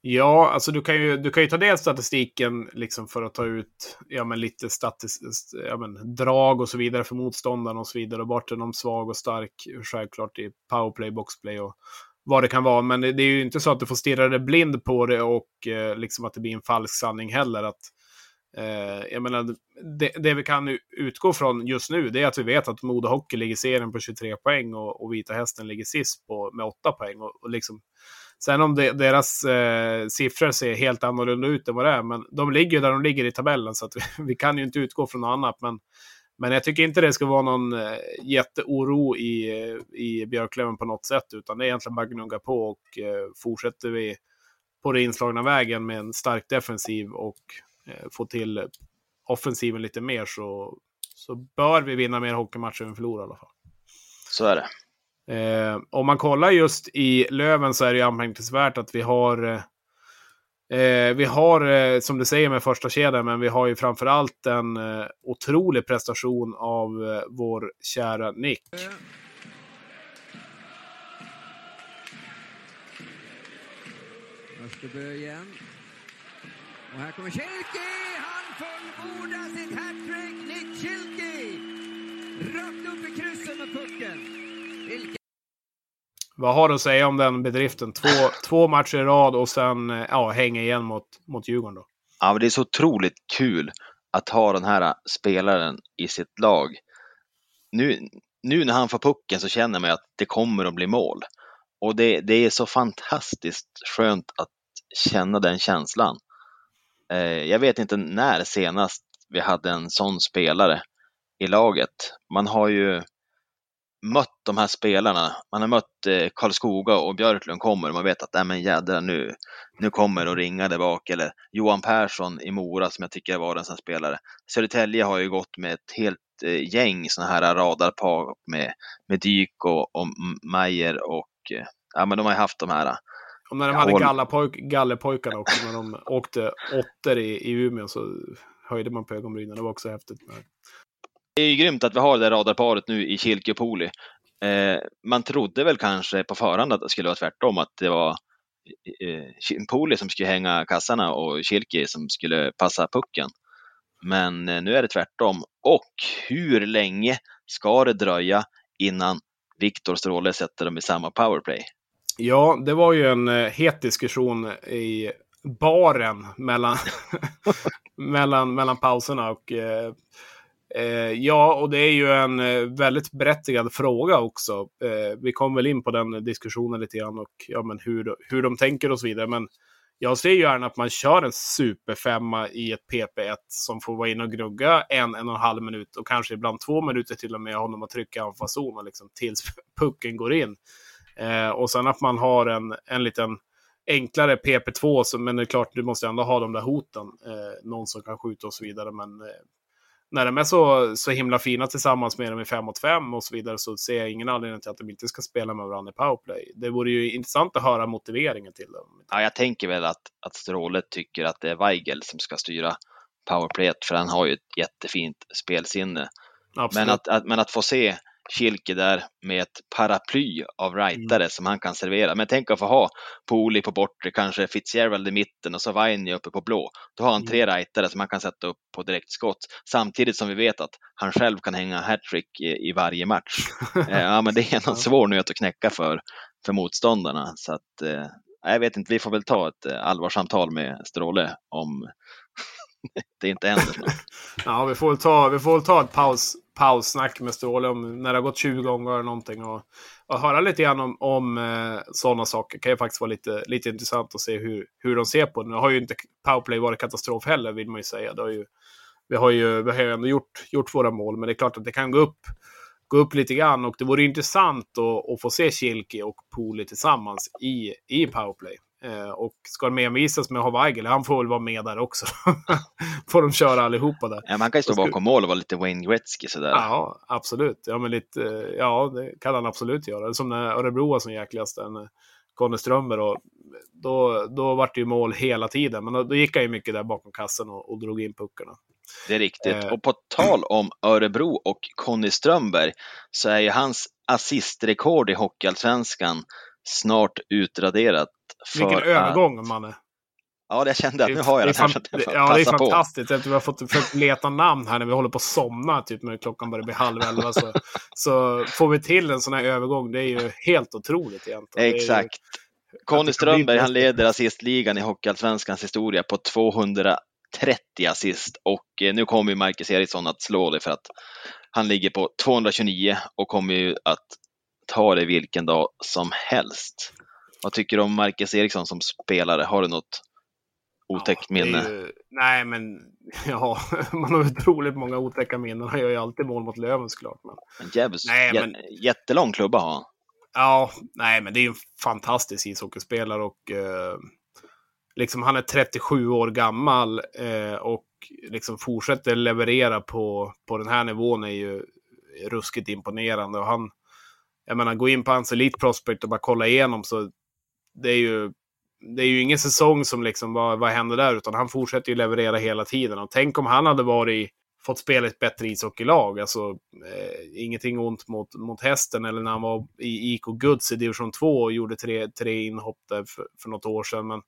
Ja, alltså du kan ju, du kan ju ta del statistiken liksom för att ta ut ja, men lite statis, ja, men, drag och så vidare för motståndaren och så vidare. Och vart är de svag och stark, självklart i powerplay, boxplay och vad det kan vara. Men det, det är ju inte så att du får stirra dig blind på det och eh, liksom att det blir en falsk sanning heller. Att Eh, jag menar, det, det, vi kan utgå från just nu det är att vi vet att Modo Hockey ligger i serien på 23 poäng och, och Vita Hästen ligger sist på, med 8 poäng. Och, och liksom, sen om det, deras eh, siffror ser helt annorlunda ut än vad det är, men de ligger där de ligger i tabellen så att vi, [laughs] vi kan ju inte utgå från något annat. Men, men jag tycker inte det ska vara någon eh, jätteoro i, i Björklöven på något sätt, utan det är egentligen bara gnugga på och eh, fortsätter vi på den inslagna vägen med en stark defensiv och få till offensiven lite mer så, så bör vi vinna mer hockeymatcher än vi förlorar i alla fall. Så är det. Eh, om man kollar just i Löven så är det ju anmärkningsvärt att vi har eh, vi har, eh, som du säger med första kedjan, men vi har ju framförallt en eh, otrolig prestation av eh, vår kära Nick. Österbö igen. Och här kommer Kilki! Han fullbordar sitt hattrick! Nick Kilki! Rakt upp i krysset med pucken. Vilken... Vad har du att säga om den bedriften? Två, två matcher i rad och sen ja, hänga igen mot, mot Djurgården då. Ja, men det är så otroligt kul att ha den här spelaren i sitt lag. Nu, nu när han får pucken så känner man att det kommer att bli mål. Och det, det är så fantastiskt skönt att känna den känslan. Eh, jag vet inte när senast vi hade en sån spelare i laget. Man har ju mött de här spelarna. Man har mött eh, Karlskoga och Björklund kommer och man vet att, nej men jädra nu, nu kommer det att ringa där bak. Eller Johan Persson i Mora som jag tycker var en sån spelare. Södertälje har ju gått med ett helt eh, gäng såna här radarpar med, med Dyk och, och Majer och eh, ja men de har ju haft de här och när de hade gallapojk, gallepojkarna också, när de åkte åttor i, i Umeå så höjde man på ögonbrynen. Det var också häftigt. Det är ju grymt att vi har det där radarparet nu i Kilke och Poli. Eh, man trodde väl kanske på förhand att det skulle vara tvärtom, att det var eh, Poli som skulle hänga kassarna och Kilke som skulle passa pucken. Men eh, nu är det tvärtom. Och hur länge ska det dröja innan Viktor Stråle sätter dem i samma powerplay? Ja, det var ju en eh, het diskussion i baren mellan, [laughs] mellan, mellan pauserna. Och, eh, eh, ja, och det är ju en eh, väldigt berättigad fråga också. Eh, vi kom väl in på den diskussionen lite grann och ja, men hur, hur de tänker och så vidare. Men jag ser ju gärna att man kör en superfemma i ett PP1 som får vara inne och gnugga en, en och en halv minut och kanske ibland två minuter till och med honom att trycka anfallszon och liksom tills pucken går in. Eh, och sen att man har en, en liten enklare PP2, så, men det är klart, du måste ändå ha de där hoten. Eh, någon som kan skjuta och så vidare. Men eh, när de är så, så himla fina tillsammans med dem i 5 mot 5 och så vidare så ser jag ingen anledning till att de inte ska spela med varandra i powerplay. Det vore ju intressant att höra motiveringen till dem. Ja, jag tänker väl att, att Stråle tycker att det är Weigel som ska styra powerplayet för han har ju ett jättefint spelsinne. Absolut. Men att, att, men att få se Kilke där med ett paraply av rightare mm. som han kan servera. Men tänk att få ha Poli på bortre, kanske Fitzgerald i mitten och så Vainio uppe på blå. Då har han tre mm. rightare som han kan sätta upp på direktskott. Samtidigt som vi vet att han själv kan hänga hattrick i, i varje match. eh, ja, men det [laughs] är en svår nöt att knäcka för, för motståndarna. Så att, eh, jag vet inte, vi får väl ta ett eh, allvarsamtal med Stråle om [laughs] det inte händer snart. [laughs] ja, vi får väl ta, vi får väl ta ett paus, paussnack med Stråle om när det har gått 20 gånger eller någonting. Och, och höra lite grann om, om eh, sådana saker kan ju faktiskt vara lite, lite intressant att se hur, hur de ser på det. Nu har ju inte powerplay varit katastrof heller, vill man ju säga. Det har ju, vi har ju, vi har ju ändå gjort, gjort våra mål, men det är klart att det kan gå upp gå upp lite grann och det vore intressant att, att få se Kilke och Poli tillsammans i, i powerplay. Eh, och ska de envisas med att ha Weigel, han får väl vara med där också. [laughs] får de köra allihopa där. Ja, man kan ju stå bakom mål och vara lite Wayne Gretzky sådär. Ja, absolut. Ja, men lite, ja, det kan han absolut göra. Som när Örebro var som jäkligast, en Conny Strömberg. Och då, då var det ju mål hela tiden, men då, då gick han ju mycket där bakom kassen och, och drog in puckarna. Det är riktigt. Eh. Och på tal om Örebro och Conny Strömberg så är ju hans assistrekord i Hockeyallsvenskan snart utraderat Vilken övergång, Manne. Ja, det kände jag. Nu har jag det. Fan, det ja, det är fantastiskt. Efter vi har fått försökt leta namn här när vi håller på att somna, typ när klockan börjar bli halv elva. Så, [laughs] så får vi till en sån här övergång. Det är ju helt otroligt egentligen. Exakt. Conny Strömberg, han leder assistligan i Hockeyallsvenskans historia på 230 assist och eh, nu kommer ju Marcus Eriksson att slå det för att han ligger på 229 och kommer ju att ta det vilken dag som helst. Vad tycker du om Marcus Eriksson som spelare? Har du något otäckt ja, minne? Ju, nej, men [laughs] ja, man har otroligt många otäcka minnen. Han gör ju alltid mål mot Löven såklart. Men, en jävels, nej, men, jättelång klubba har han. Ja, nej, men det är ju en fantastisk ishockeyspelare och eh, liksom han är 37 år gammal eh, och liksom fortsätter leverera på, på den här nivån är ju ruskigt imponerande. Och han, jag menar, gå in på hans Elite Prospect och bara kolla igenom så det är ju, det är ju ingen säsong som liksom, vad, vad händer där? Utan han fortsätter ju leverera hela tiden. Och tänk om han hade varit, fått spela ett bättre ishockeylag. Alltså, eh, ingenting ont mot, mot hästen. Eller när han var i IK Guds i division 2 och gjorde tre, tre inhopp där för, för något år sedan. Men,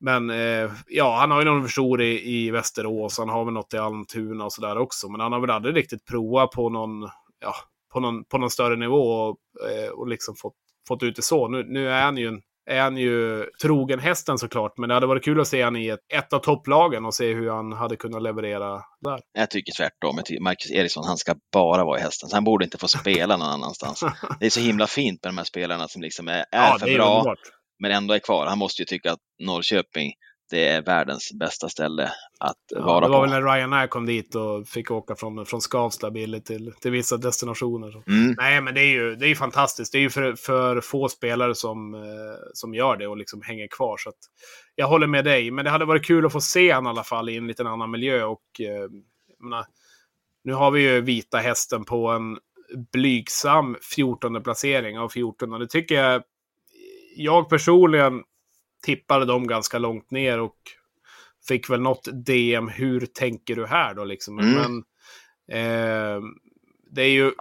men eh, ja, han har ju någon förstor i, i Västerås. Han har väl något i Almtuna och sådär också. Men han har väl aldrig riktigt provat på någon, ja, på någon, på någon större nivå och, eh, och liksom fått, fått ut det så. Nu, nu är han ju en är han ju trogen hästen såklart, men det hade varit kul att se han i ett, ett av topplagen och se hur han hade kunnat leverera där. Jag tycker tvärtom. Marcus Eriksson, han ska bara vara i hästen. Så han borde inte få spela någon annanstans. [laughs] Det är så himla fint med de här spelarna som liksom är, är ja, för är bra, underbart. men ändå är kvar. Han måste ju tycka att Norrköping det är världens bästa ställe att ja, vara på. Det var på. väl när Ryanair kom dit och fick åka från, från Skavsta billigt till, till vissa destinationer. Mm. Nej, men det är ju det är fantastiskt. Det är ju för, för få spelare som, eh, som gör det och liksom hänger kvar. Så jag håller med dig, men det hade varit kul att få se honom i alla fall i en liten annan miljö. Och, eh, menar, nu har vi ju vita hästen på en blygsam 14 placering av 14. Och det tycker jag, jag personligen tippade dem ganska långt ner och fick väl något DM. Hur tänker du här då liksom? Mm. Men eh, det är ju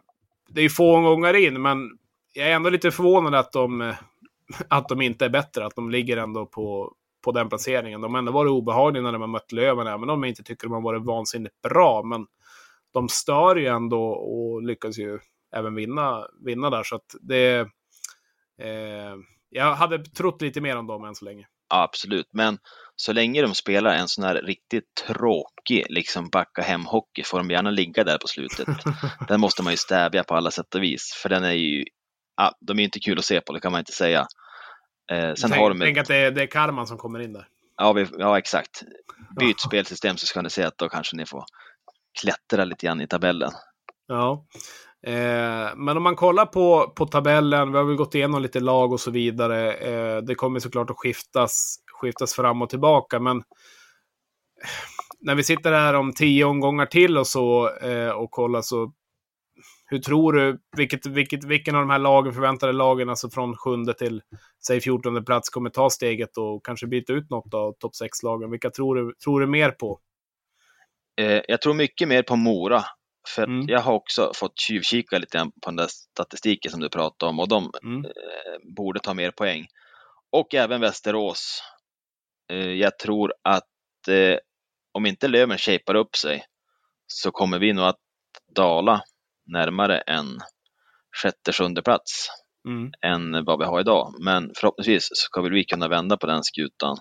det är få gånger in, men jag är ändå lite förvånad att de, [laughs] att de inte är bättre. Att de ligger ändå på, på den placeringen. De har ändå varit obehagliga när de har mött Löven, även om jag inte tycker de har varit vansinnigt bra. Men de stör ju ändå och lyckas ju även vinna, vinna där. Så att det... Eh, jag hade trott lite mer om dem än så länge. Ja, absolut, men så länge de spelar en sån här riktigt tråkig liksom backa hem hockey får de gärna ligga där på slutet. [laughs] den måste man ju stävja på alla sätt och vis, för den är ju, ja, de är inte kul att se på, det kan man inte säga. Eh, sen tänk, har de tänk att det är, det är karman som kommer in där. Ja, vi, ja exakt. [laughs] Byt spelsystem så ska ni se att då kanske ni får klättra lite grann i tabellen. Ja, eh, men om man kollar på, på tabellen, vi har väl gått igenom lite lag och så vidare. Eh, det kommer såklart att skiftas, skiftas fram och tillbaka, men eh, när vi sitter här om tio omgångar till och så eh, och kollar så hur tror du, vilket, vilket, vilken av de här lagen, förväntade lagen, alltså från sjunde till säg fjortonde plats, kommer ta steget och kanske byta ut något av topp sex lagen Vilka tror du, tror du mer på? Eh, jag tror mycket mer på Mora. För mm. jag har också fått tjuvkika lite på den där statistiken som du pratade om och de mm. eh, borde ta mer poäng. Och även Västerås. Eh, jag tror att eh, om inte Löven shapar upp sig så kommer vi nog att dala närmare en sjätte, sjunde plats mm. än vad vi har idag. Men förhoppningsvis ska vi kunna vända på den skutan.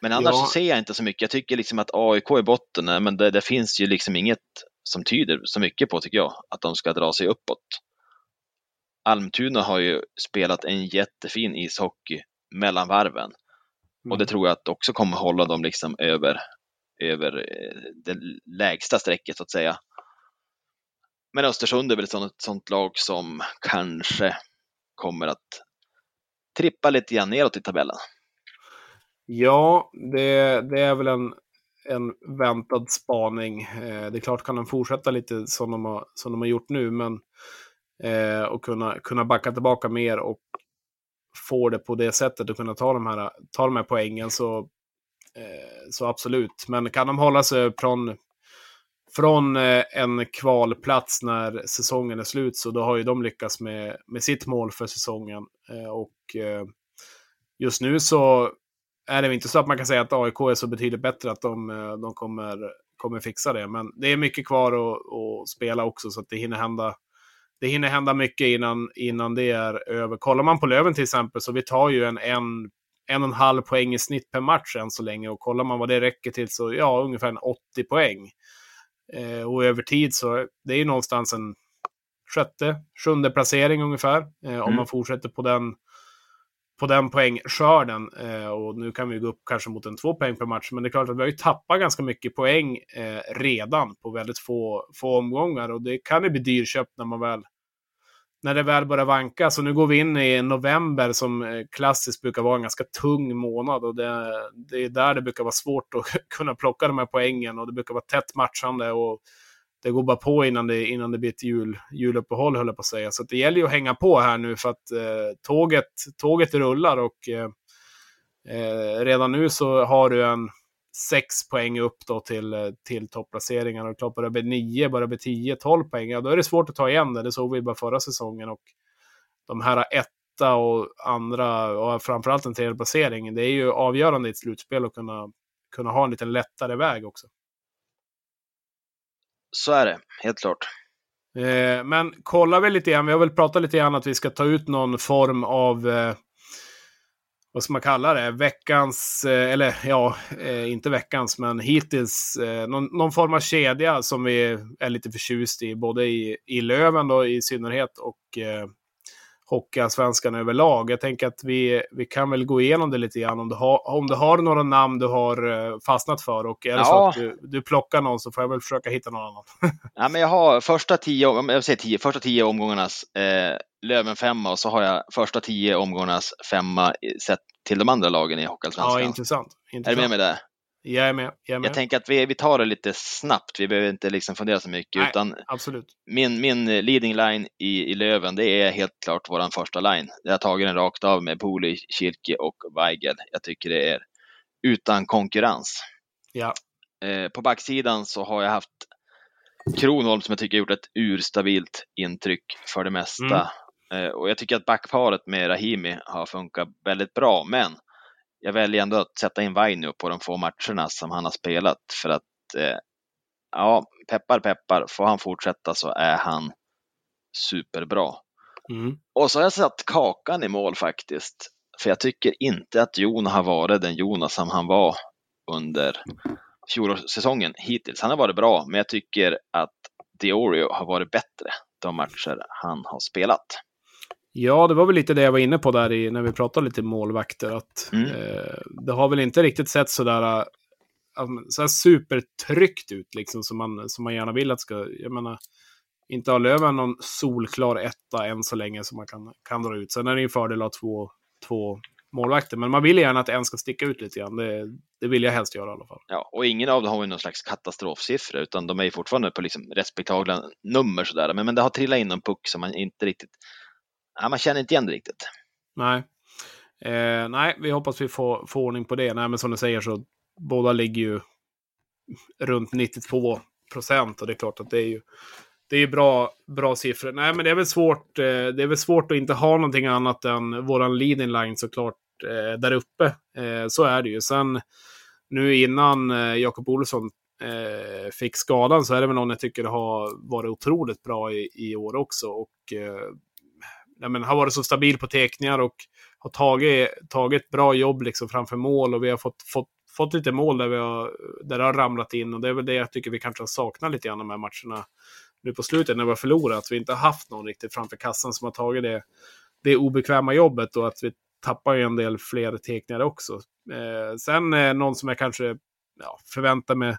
Men annars ja. ser jag inte så mycket. Jag tycker liksom att AIK i botten, men det, det, finns ju liksom inget som tyder så mycket på, tycker jag, att de ska dra sig uppåt. Almtuna har ju spelat en jättefin ishockey mellan varven. Mm. Och det mm. tror jag att också kommer hålla dem liksom över, över eh, det lägsta strecket så att säga. Men Östersund är väl ett sånt, ett sånt lag som kanske kommer att trippa lite grann neråt i tabellen. Ja, det, det är väl en, en väntad spaning. Eh, det är klart kan de fortsätta lite som de har, som de har gjort nu, men eh, och kunna, kunna backa tillbaka mer och få det på det sättet och kunna ta de här, ta de här poängen så, eh, så absolut. Men kan de hålla sig från, från eh, en kvalplats när säsongen är slut så då har ju de lyckats med, med sitt mål för säsongen. Eh, och eh, just nu så är det inte så att man kan säga att AIK är så betydligt bättre att de, eh, de kommer, kommer fixa det. Men det är mycket kvar att, att spela också så att det hinner hända det hinner hända mycket innan, innan det är över. Kollar man på Löven till exempel så vi tar ju en, en, en och en halv poäng i snitt per match än så länge. Och kollar man vad det räcker till så ja, ungefär en 80 poäng. Eh, och över tid så det är ju någonstans en sjätte, sjunde placering ungefär. Eh, mm. Om man fortsätter på den på den poängskörden. Eh, och nu kan vi gå upp kanske mot en två poäng per match. Men det är klart att vi har ju tappat ganska mycket poäng eh, redan på väldigt få, få omgångar. Och det kan ju bli dyrköpt när man väl när det väl börjar vanka. Så nu går vi in i november som eh, klassiskt brukar vara en ganska tung månad. Och det, det är där det brukar vara svårt att [laughs] kunna plocka de här poängen. Och det brukar vara tätt matchande. Och det går bara på innan det, innan det blir ett jul, juluppehåll, höll jag på att säga. Så det gäller ju att hänga på här nu för att eh, tåget, tåget rullar och eh, eh redan nu så har du en sex poäng upp då till, eh, till topplaceringarna. Och klart, börjar det bli nio, börjar det bli tio, tolv poäng, ja, då är det svårt att ta igen det. Det såg vi bara förra säsongen. Och de här etta och andra, och framförallt en tredje placering, det är ju avgörande i ett slutspel att kunna, kunna ha en lite lättare väg också. Så är det, helt klart. Eh, men kollar vi lite grann, vi har väl pratat lite grann att vi ska ta ut någon form av, eh, vad ska man kalla det, veckans, eh, eller ja, eh, inte veckans, men hittills, eh, någon, någon, form av kedja som vi är lite förtjust i, både i, i Löven då i synnerhet och Hockeyallsvenskan överlag. Jag tänker att vi, vi kan väl gå igenom det lite grann om du har, om du har några namn du har eh, fastnat för och är det ja. så att du, du plockar någon så får jag väl försöka hitta någon annan. [laughs] ja, men jag har första tio, jag säger tio, första tio omgångarnas eh, Löven femma och så har jag första tio omgångarnas femma sett till de andra lagen i Hockeyallsvenskan. Ja, intressant. intressant. Är du med mig där? Jag är med. Jag, är med. jag tänker att vi, vi tar det lite snabbt, vi behöver inte liksom fundera så mycket. Nej, utan absolut. Min, min leading line i, i Löven, det är helt klart vår första line. Jag har tagit den rakt av med Poli, Kirke och Weigel. Jag tycker det är utan konkurrens. Ja. Eh, på backsidan så har jag haft Kronholm som jag tycker gjort ett urstabilt intryck för det mesta. Mm. Eh, och jag tycker att backparet med Rahimi har funkat väldigt bra, men jag väljer ändå att sätta in Vainio på de få matcherna som han har spelat för att eh, ja, peppar peppar, får han fortsätta så är han superbra. Mm. Och så har jag satt Kakan i mål faktiskt. För jag tycker inte att Jon har varit den Jonas som han var under fjolårssäsongen hittills. Han har varit bra, men jag tycker att Diorio har varit bättre de matcher han har spelat. Ja, det var väl lite det jag var inne på där i, när vi pratade lite målvakter. Att, mm. eh, det har väl inte riktigt sett sådär, äh, så supertryckt ut liksom, som man, som man gärna vill att ska... Jag menar, inte har Löven någon solklar etta än så länge som man kan, kan dra ut. Sen är det en fördel att ha två, två målvakter. Men man vill gärna att en ska sticka ut lite grann. Det, det vill jag helst göra i alla fall. Ja, och ingen av dem har ju någon slags katastrofsiffra, utan de är ju fortfarande på liksom respektabla nummer sådär. Men, men det har trillat in en puck som man inte riktigt, ja, man känner inte igen det riktigt. Nej. Eh, nej, vi hoppas vi får, får ordning på det. Nej, men som du säger så båda ligger ju runt 92 procent och det är klart att det är ju det är bra, bra siffror. Nej, men det är väl svårt. Eh, det är väl svårt att inte ha någonting annat än våran leading line såklart eh, där uppe. Eh, så är det ju. Sen nu innan eh, Jakob Olsson eh, fick skadan så är det väl någon jag tycker har varit otroligt bra i, i år också. Och eh, ja, men har varit så stabil på teckningar och har tagit, tagit bra jobb liksom framför mål och vi har fått, fått, fått lite mål där, vi har, där det har ramlat in och det är väl det jag tycker vi kanske har saknat lite grann de här matcherna nu på slutet när vi har förlorat. Att vi inte har haft någon riktigt framför kassan som har tagit det, det obekväma jobbet och att vi tappar ju en del fler teckningar också. Eh, sen eh, någon som jag kanske ja, förväntar mig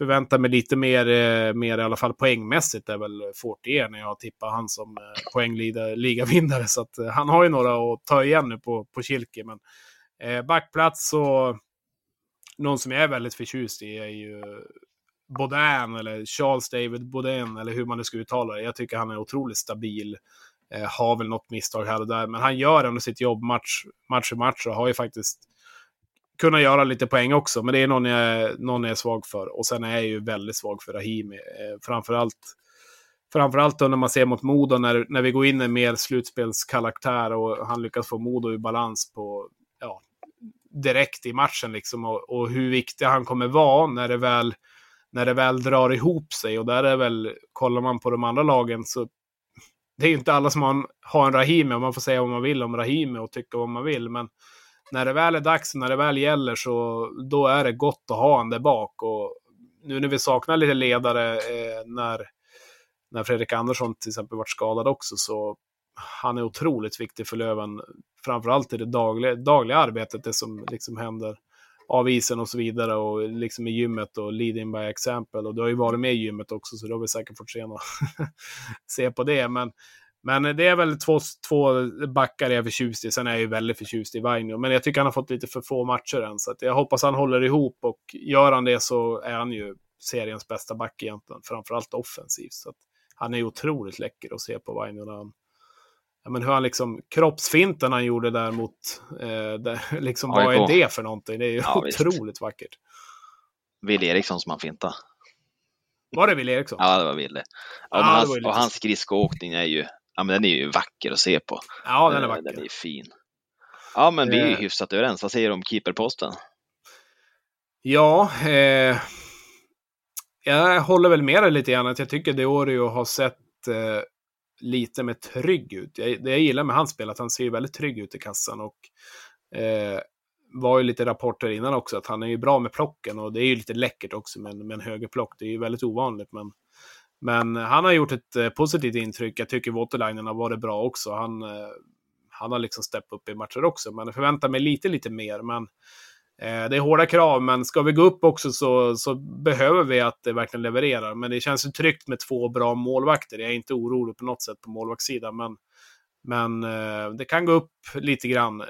förväntar mig lite mer, eh, mer i alla fall poängmässigt är väl Fortier när jag tippar han som eh, poängligavinnare. Så att, eh, han har ju några att ta igen nu på, på Kilke. Men eh, backplats så någon som jag är väldigt förtjust i är ju Baudin eller Charles David Baudin eller hur man nu ska uttala det. Jag tycker han är otroligt stabil. Eh, har väl något misstag här och där, men han gör ändå sitt jobb match, match för match och har ju faktiskt Kunna göra lite poäng också. Men det är någon jag, någon jag är svag för. Och sen är jag ju väldigt svag för Rahimi. Eh, framförallt Framförallt då när man ser mot Modo när, när vi går in i mer slutspelskaraktär och han lyckas få Modo i balans på, ja, direkt i matchen liksom. Och, och hur viktig han kommer vara när det väl när det väl drar ihop sig. Och där är väl, kollar man på de andra lagen så det är ju inte alla som har en, har en Rahimi och man får säga vad man vill om Rahimi och tycka vad man vill. Men när det väl är dags, när det väl gäller så då är det gott att ha han där bak. Och nu när vi saknar lite ledare eh, när, när Fredrik Andersson till exempel varit skadad också så han är otroligt viktig för Löven. Framförallt i det dagliga, dagliga arbetet, det som liksom händer av isen och så vidare och liksom i gymmet och leading by example. Och du har ju varit med i gymmet också så du har vi säkert fått se, [laughs] se på det. Men, men det är väl två, två backar jag är förtjust i. Sen är jag ju väldigt förtjust i Vainio. Men jag tycker han har fått lite för få matcher än. Så jag hoppas han håller ihop och gör han det så är han ju seriens bästa back egentligen. Framförallt offensivt. Så han är otroligt läcker att se på Vainio när han ja, men hur han liksom, kroppsfinten han gjorde där mot, eh, där, [laughs] liksom, vad är det för någonting? Det är ju ja, otroligt visst. vackert. Wille Eriksson som han fintade. Var det Wille Eriksson? Ja, det var Wille. Ja, ja, hans. Och hans skridskoåkning är ju, ja men den är ju vacker att se på. Ja, den är vacker. Den är fin. Ja, men vi är ju eh. hyfsat överens. Vad säger du om keeperposten? Ja, eh, jag håller väl med dig lite grann. Att jag tycker Deorio har sett eh, lite mer trygg ut. Jag, det jag gillar med hans spel att han ser väldigt trygg ut i kassan och eh, var ju lite rapporter innan också att han är ju bra med plocken och det är ju lite läckert också med, med en högerplock. Det är ju väldigt ovanligt men, men han har gjort ett eh, positivt intryck. Jag tycker Waterlinen har varit bra också. Han, eh, han har liksom steppat upp i matcher också, men jag förväntar mig lite, lite mer. Men eh, det är hårda krav, men ska vi gå upp också så, så behöver vi att det verkligen levererar. Men det känns ju tryggt med två bra målvakter. Jag är inte orolig på något sätt på målvaktssidan, men, men eh, det kan gå upp lite grann. Eh,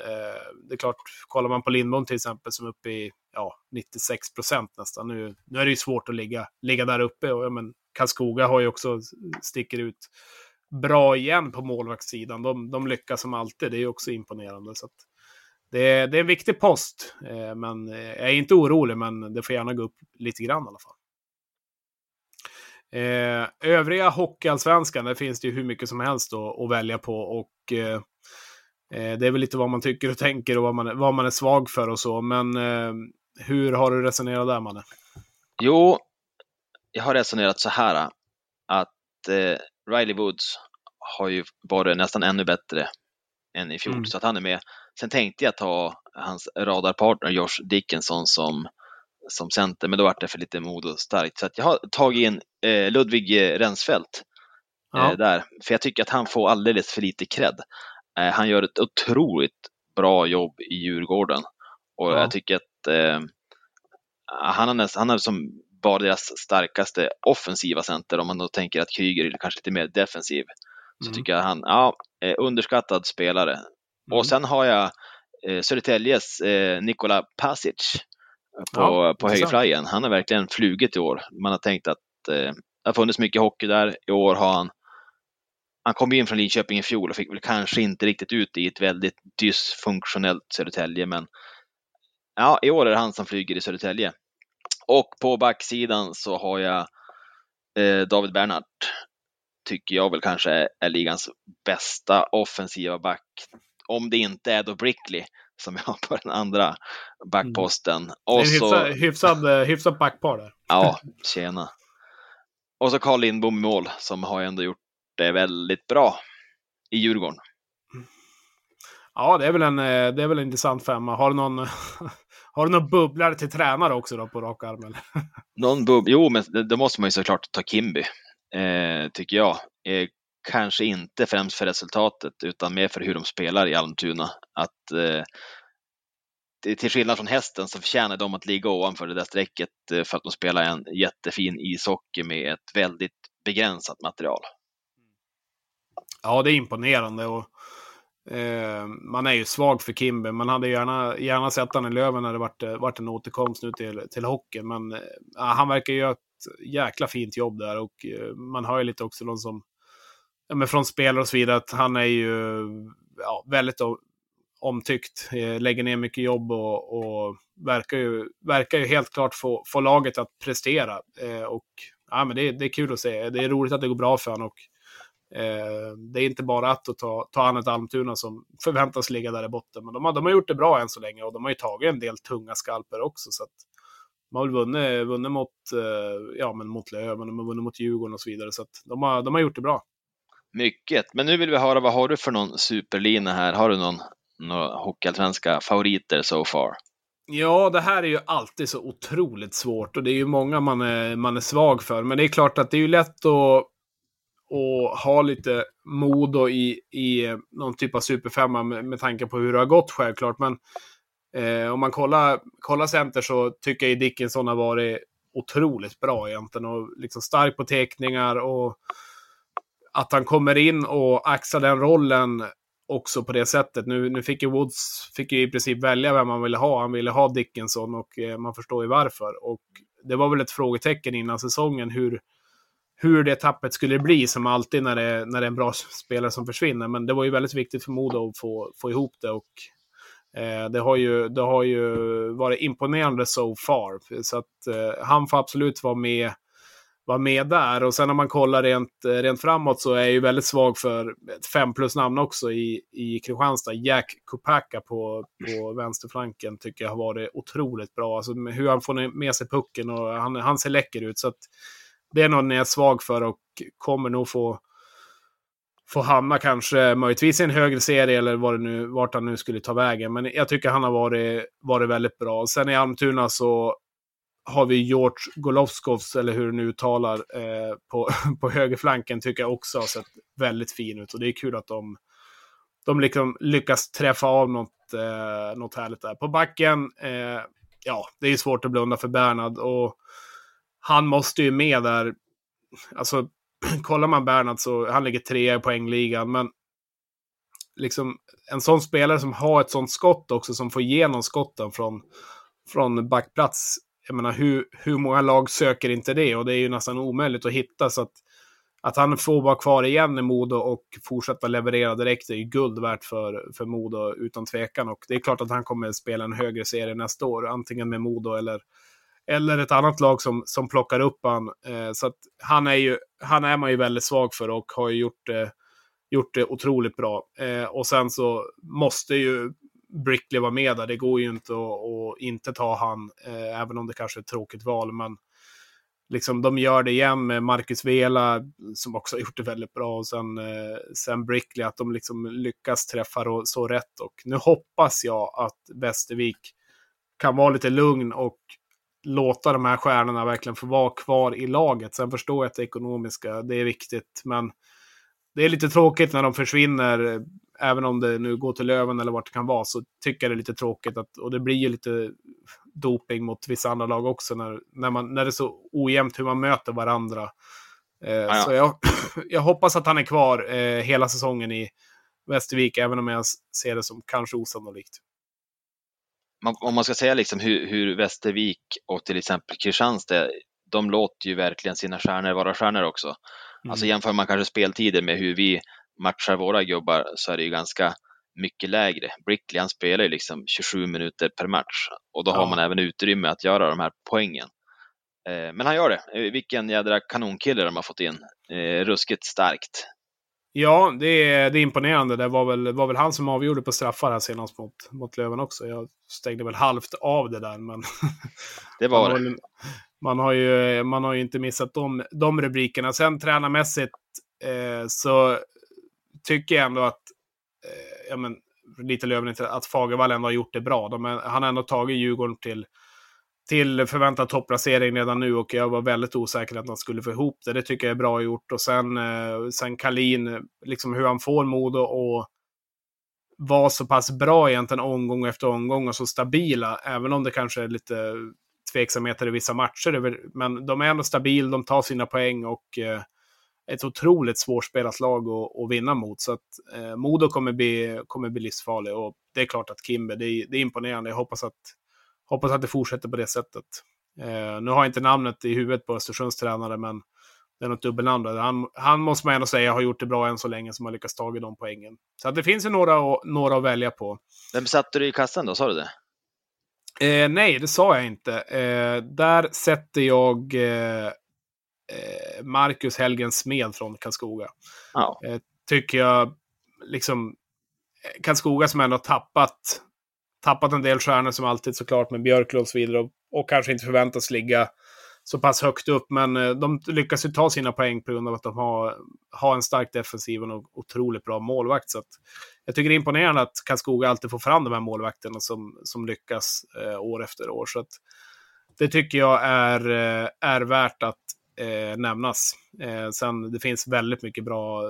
det är klart, kollar man på Lindbom till exempel som är uppe i ja, 96 procent nästan. Nu, nu är det ju svårt att ligga, ligga där uppe. Och, ja, men Karlskoga har ju också sticker ut bra igen på målvaktssidan. De, de lyckas som alltid. Det är ju också imponerande. Så att, det är, det är en viktig post, eh, men eh, jag är inte orolig, men det får gärna gå upp lite grann i alla fall. Eh, övriga hockeyallsvenskan, där finns det ju hur mycket som helst att, att välja på och Eh, det är väl lite vad man tycker och [laughs] tänker och vad man, vad man är svag för och så. Men eh, hur har du resonerat där, Manne? Jo, jag har resonerat så här att eh, Riley Woods har ju varit nästan ännu bättre än i fjol, mm. så att han är med. Sen tänkte jag ta hans radarpartner Josh Dickinson som, som center, men då var det för lite mod och starkt. Så jag har tagit in eh, Ludvig Rensfeldt ja. eh, där, för jag tycker att han får alldeles för lite cred. Eh, han gör ett otroligt bra jobb i Djurgården och ja. jag tycker att eh, han, har näst, han är som bara deras starkaste offensiva center om man då tänker att Kryger är kanske lite mer defensiv. Så mm. tycker jag han, ja, underskattad spelare. Mm. Och sen har jag eh, Södertäljes eh, Nikola Pasic på, ja, på högerflajen. Han har verkligen flugit i år. Man har tänkt att eh, det har funnits mycket hockey där. I år har han han kom in från Linköping i fjol och fick väl kanske inte riktigt ut i ett väldigt dysfunktionellt Södertälje, men ja, i år är det han som flyger i Södertälje. Och på backsidan så har jag eh, David Bernhardt, tycker jag väl kanske är ligans bästa offensiva back. Om det inte är då Brickley som jag har på den andra backposten. Mm. Och så... hyfsad, eh, hyfsad backpar där. Ja, tjena. Och så Carl Lindbom i mål som har ändå gjort det väldigt bra i Djurgården. Ja, det är väl en, eh, det är väl en intressant femma. Har du någon, [laughs] har du någon bubblare till tränare också då på rak arm? Någon bubb jo, men då måste man ju såklart ta Kimby, eh, tycker jag. Eh, kanske inte främst för resultatet, utan mer för hur de spelar i Almtuna. Att eh, till skillnad från hästen så förtjänar de att ligga ovanför det där strecket eh, för att de spelar en jättefin ishockey med ett väldigt begränsat material. Ja, det är imponerande. Och, eh, man är ju svag för Kimbe. Man hade gärna, gärna sett honom i Löven när det varit, eh, varit en återkomst nu till, till hockeyn. Men eh, han verkar göra ett jäkla fint jobb där. Och eh, man hör ju lite också någon som, men från spelare och så vidare, att han är ju ja, väldigt omtyckt. Eh, lägger ner mycket jobb och, och, verkar, ju, verkar ju helt klart få, få laget att prestera. Eh, och ja, men det, det är kul att se. Det är roligt att det går bra för honom. Och Eh, det är inte bara att ta, ta an ett Almtuna som förväntas ligga där i botten. Men de har, de har gjort det bra än så länge och de har ju tagit en del tunga skalper också. Så att de har väl vunnit, vunnit mot, eh, ja, men mot Löven, de har vunnit mot Djurgården och så vidare. Så att de, har, de har gjort det bra. Mycket, men nu vill vi höra vad har du för någon superlina här? Har du någon, några hockeyallsvenska favoriter so far? Ja, det här är ju alltid så otroligt svårt och det är ju många man är, man är svag för. Men det är klart att det är ju lätt att att ha lite Modo i, i någon typ av superfemma med, med tanke på hur det har gått självklart. Men eh, om man kollar, kollar center så tycker jag Dickinson har varit otroligt bra egentligen och liksom stark på teckningar och att han kommer in och axlar den rollen också på det sättet. Nu, nu fick ju Woods fick ju i princip välja vem han ville ha. Han ville ha Dickinson och eh, man förstår ju varför. Och det var väl ett frågetecken innan säsongen hur, hur det tappet skulle bli, som alltid när det, när det är en bra spelare som försvinner. Men det var ju väldigt viktigt för Modo att få, få ihop det. Och, eh, det, har ju, det har ju varit imponerande so far. Så att eh, han får absolut vara med, vara med där. Och sen om man kollar rent, eh, rent framåt så är jag ju väldigt svag för ett fem plus namn också i, i Kristianstad. Jack Kopacka på, på vänsterflanken tycker jag har varit otroligt bra. Alltså hur han får med sig pucken och han, han ser läcker ut. Så att, det är någon jag är svag för och kommer nog få, få hamna kanske möjligtvis i en högre serie eller vad det nu, vart han nu skulle ta vägen. Men jag tycker han har varit, varit väldigt bra. Sen i Almtuna så har vi George Golovskovs, eller hur du nu uttalar, eh, på, [laughs] på högerflanken tycker jag också har sett väldigt fin ut. Och det är kul att de, de liksom lyckas träffa av något, eh, något härligt där. På backen, eh, ja, det är svårt att blunda för Bernhard. Och han måste ju med där. Alltså, [clears throat] kollar man Bernhard så han ligger trea i poängligan, men liksom en sån spelare som har ett sånt skott också, som får igenom skotten från, från backplats. Jag menar, hur, hur många lag söker inte det? Och det är ju nästan omöjligt att hitta. Så att, att han får vara kvar igen i Modo och fortsätta leverera direkt är ju guld värt för, för Modo utan tvekan. Och det är klart att han kommer spela en högre serie nästa år, antingen med Modo eller eller ett annat lag som, som plockar upp han. Eh, så att han är, ju, han är man ju väldigt svag för och har ju gjort det gjort det otroligt bra. Eh, och sen så måste ju Brickley var med där. Det går ju inte att, att inte ta han, eh, även om det kanske är ett tråkigt val. Men liksom, de gör det igen med Marcus Vela, som också har gjort det väldigt bra. Och sen, eh, sen Brickley, att de liksom lyckas träffa så, så rätt. Och nu hoppas jag att Västervik kan vara lite lugn och låta de här stjärnorna verkligen få vara kvar i laget. Sen förstår jag att det ekonomiska, det är viktigt. Men det är lite tråkigt när de försvinner, även om det nu går till Löven eller vart det kan vara, så tycker jag det är lite tråkigt. Att, och det blir ju lite doping mot vissa andra lag också, när, när, man, när det är så ojämnt hur man möter varandra. Eh, ja, Så jag, [clears throat] jag hoppas att han är kvar eh, hela säsongen i Västervik, även om jag ser det som kanske osannolikt. Om man ska säga liksom hur, hur Västervik och till exempel Kristianstad, de låter ju verkligen sina stjärnor vara stjärnor också. Mm. Alltså jämför man kanske speltider med hur vi matchar våra gubbar så är det ju ganska mycket lägre. Brickley han spelar ju liksom 27 minuter per match och då ja. har man även utrymme att göra de här poängen. Eh, men han gör det. Eh, vilken jädra kanonkille de har fått in. Eh, ruskigt starkt. Ja, det är, det är imponerande. Det var väl, var väl han som avgjorde på straffar här senast mot, mot Löven också. Jag stängde väl halvt av det där, men... [laughs] Det var det man har ju, man har ju inte missat de, de rubrikerna. Sen tränarmässigt eh, så tycker jag ändå att, eh, ja men, lite Löven, att Fagervall ändå har gjort det bra. De, han har ändå tagit Djurgården till, till förväntad topplacering redan nu och jag var väldigt osäker att han skulle få ihop det. Det tycker jag är bra gjort. Och sen, eh, sen Kalin, liksom hur han får mod och vara så pass bra egentligen omgång efter omgång och så stabila, även om det kanske är lite tveksamheter i vissa matcher. Men de är ändå stabila, de tar sina poäng och eh, ett otroligt svårspelat lag att, att vinna mot. Så att eh, Modo kommer bli, kommer bli livsfarlig och det är klart att Kimber, det är, det är imponerande. Jag hoppas att, hoppas att det fortsätter på det sättet. Eh, nu har jag inte namnet i huvudet på Östersunds tränare, men det är något dubbelnamn. Han, han måste man ändå säga har gjort det bra än så länge som har lyckats ta de poängen. Så att det finns ju några, några att välja på. Vem satte du i kassan då, sa du det? Eh, nej, det sa jag inte. Eh, där sätter jag eh, eh Marcus Helgen Smed från Karlskoga. Ja. Eh, tycker jag, liksom, Karlskoga som ändå tappat, tappat en del stjärnor som alltid såklart med Björklund och så vidare. Och, och kanske inte förväntas ligga så pass högt upp. Men eh, de lyckas ju ta sina poäng på grund av att de har, har en stark defensiv och en otroligt bra målvakt. Så att, jag tycker det är imponerande att Karlskoga alltid får fram de här målvakterna som, som lyckas eh, år efter år. Så att, det tycker jag är, eh, är värt att eh, nämnas. Eh, sen det finns väldigt mycket bra,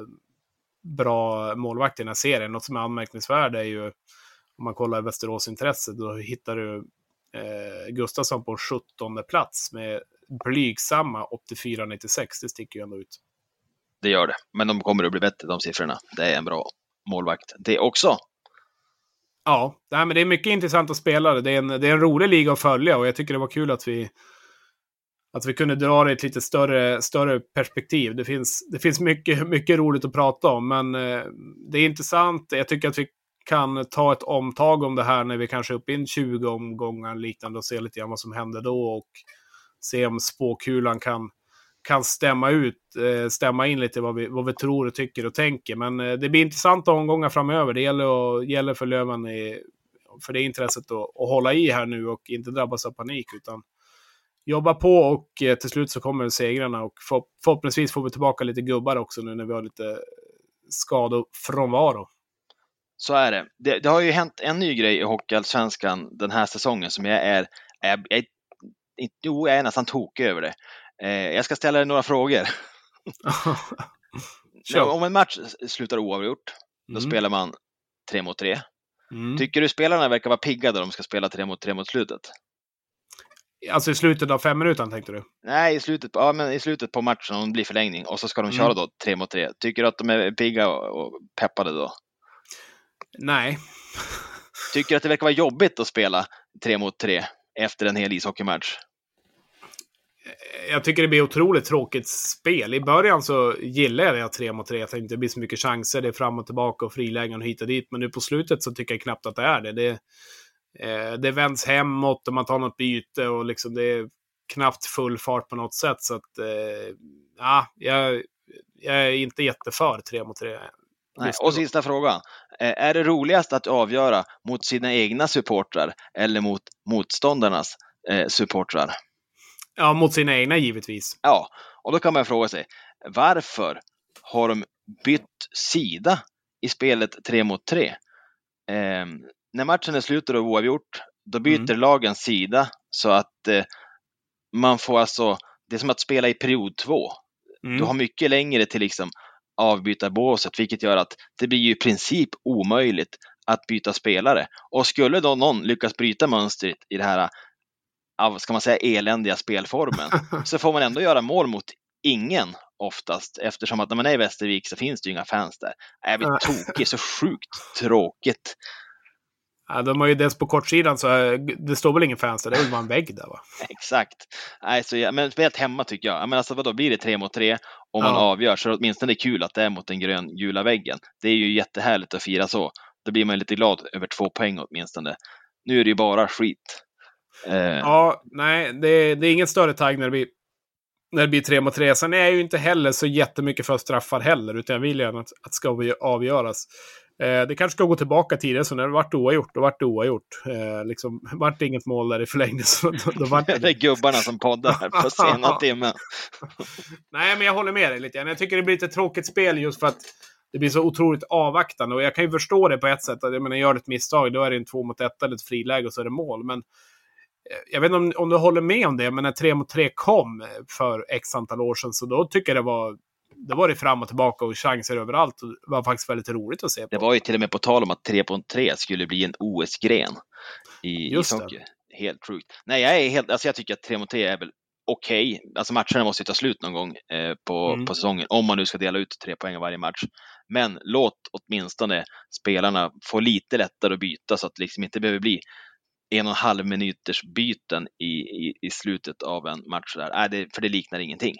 bra målvakter i den här serien. Något som är anmärkningsvärt är ju om man kollar Västeråsintresset, då hittar du eh, Gustafsson på 17 plats med blygsamma 84-96. Det sticker ju ändå ut. Det gör det, men de kommer att bli bättre de siffrorna. Det är en bra målvakt det också. Ja, men det är mycket intressanta spelare. Det är, en, det är en rolig liga att följa och jag tycker det var kul att vi, att vi kunde dra det i ett lite större, större perspektiv. Det finns, det finns mycket, [laughs] mycket roligt att prata om, men eh, det är intressant. Jag tycker att vi kan ta ett omtag om det här när vi kanske är uppe i 20 omgångar liknande och se lite grann vad som händer då och se om spåkulan kan, kan stämma ut, eh, stämma in lite vad vi, vad vi tror och tycker och tänker. Men eh, det blir intressanta omgångar framöver. Det gäller, gäller för Löven i, för det intresset att, att hålla i här nu och inte drabbas av panik. utan jobba på och eh, till slut så kommer segrarna och för, förhoppningsvis får vi tillbaka lite gubbar också nu när vi har lite skadofrånvaro. Så är det. det. det. har ju hänt en ny grej i Hockeyallsvenskan den här säsongen som jag är, är, är jo, jag är nästan tokig över det. Eh, jag ska ställa dig några frågor. [laughs] Om en match slutar oavgjort, då mm. spelar man tre mot tre. Mm. Tycker du spelarna verkar vara pigga när de ska spela tre mot tre mot slutet? Alltså i slutet av fem minuter tänkte du? Nej, i slutet, ja, men i slutet på matchen om det blir förlängning och så ska de mm. köra då tre mot tre. Tycker du att de är pigga och peppade då? Nej. Tycker du att det verkar vara jobbigt att spela tre mot tre efter en hel ishockeymatch? jag tycker det blir otroligt tråkigt spel. I början så gillar jag det tre mot tre. Jag tänkte det blir så mycket chanser, det är fram och tillbaka och frilägen och hit och dit. Men nu på slutet så tycker jag knappt att det är det. Det, eh, det vänds hemåt och man tar något byte och liksom det är knappt full fart på något sätt. Så att, eh, ja, jag, jag är inte jätteför tre mot tre Nej. Och sista frågan. Eh, är det roligast att avgöra mot sina egna supportrar eller mot motståndarnas eh, supportrar? Ja, mot sina egna givetvis. Ja, och då kan man fråga sig varför har de bytt sida i spelet 3 mot 3? Eh, när matchen är slut och det är oavgjort, då byter mm. lagen sida så att eh, man får alltså, det är som att spela i period 2. Mm. Du har mycket längre till liksom avbytarbåset, vilket gör att det blir ju i princip omöjligt att byta spelare. Och skulle då någon lyckas bryta mönstret i det här ska man säga, eländiga spelformen, [laughs] så får man ändå göra mål mot ingen oftast, eftersom att när man är i Västervik så finns det ju inga fans där. Jag blir tokig, så sjukt tråkigt. Ja, de har ju dels på kortsidan så eh, det står väl ingen fans där, det är väl bara en vägg där va? [laughs] Exakt. Nej, så ja, men spelet hemma tycker jag. Men alltså vadå, blir det tre mot tre om man ja. avgör så är det åtminstone kul att det är mot den grön-gula väggen. Det är ju jättehärligt att fira så. Då blir man lite glad över två poäng åtminstone. Nu är det ju bara skit. Eh. Ja, nej, det, det är ingen större tagg när det blir när det blir tre mot tre. Sen är jag ju inte heller så jättemycket för straffar heller, utan jag vill gärna att, att ska avgöras. Eh, det kanske ska gå tillbaka tidigare, så när det vart oavgjort, då vart det oavgjort. Eh, liksom, vart det inget mål där i förlängning. Så då, då vart det... [laughs] det är gubbarna som poddar här på sena [laughs] timmen. [laughs] Nej, men jag håller med dig lite grann. Jag tycker det blir lite tråkigt spel just för att det blir så otroligt avvaktande. Och jag kan ju förstå det på ett sätt. jag menar, gör ett misstag, då är det en två mot ett eller ett friläge och så är det mål. Men eh, jag vet inte om, om du håller med om det, men när tre mot tre kom för x antal år sedan, så då tycker jag det var det var det fram och tillbaka och chanser överallt. Och det var faktiskt väldigt roligt att se. På. Det var ju till och med på tal om att 3 på 3 skulle bli en OS-gren i, Just i hockey. Helt sjukt. Nej, jag, är helt, alltså jag tycker att 3 mot 3 är väl okej. Okay. Alltså matcherna måste ju ta slut någon gång eh, på, mm. på säsongen, om man nu ska dela ut tre poäng varje match. Men låt åtminstone spelarna få lite lättare att byta så att det liksom inte behöver bli en och en halv minuters byten i, i, i slutet av en match. Där. Äh, det, för det liknar ingenting.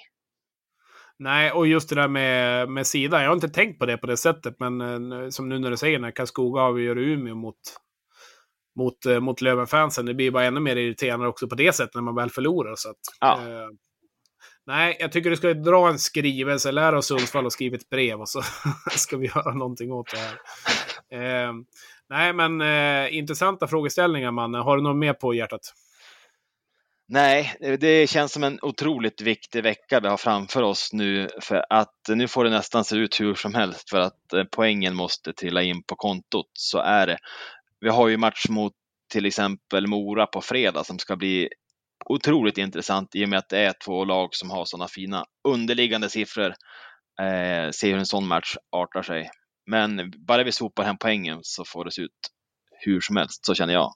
Nej, och just det där med, med sidan. Jag har inte tänkt på det på det sättet, men eh, som nu när du säger när Karlskoga avgör Umeå mot, mot, eh, mot Lövenfansen. Det blir bara ännu mer irriterande också på det sättet när man väl förlorar. Så att, ja. eh, nej, jag tycker du ska dra en skrivelse. Lär oss Sundsvall och skriva ett brev och så [laughs] ska vi göra någonting åt det här. Eh, nej, men eh, intressanta frågeställningar, man. Har du något mer på hjärtat? Nej, det känns som en otroligt viktig vecka vi har framför oss nu för att nu får det nästan se ut hur som helst för att eh, poängen måste trilla in på kontot. Så är det. Vi har ju match mot till exempel Mora på fredag som ska bli otroligt intressant i och med att det är två lag som har sådana fina underliggande siffror. Eh, se hur en sån match artar sig. Men bara vi sopar hem poängen så får det se ut hur som helst, så känner jag.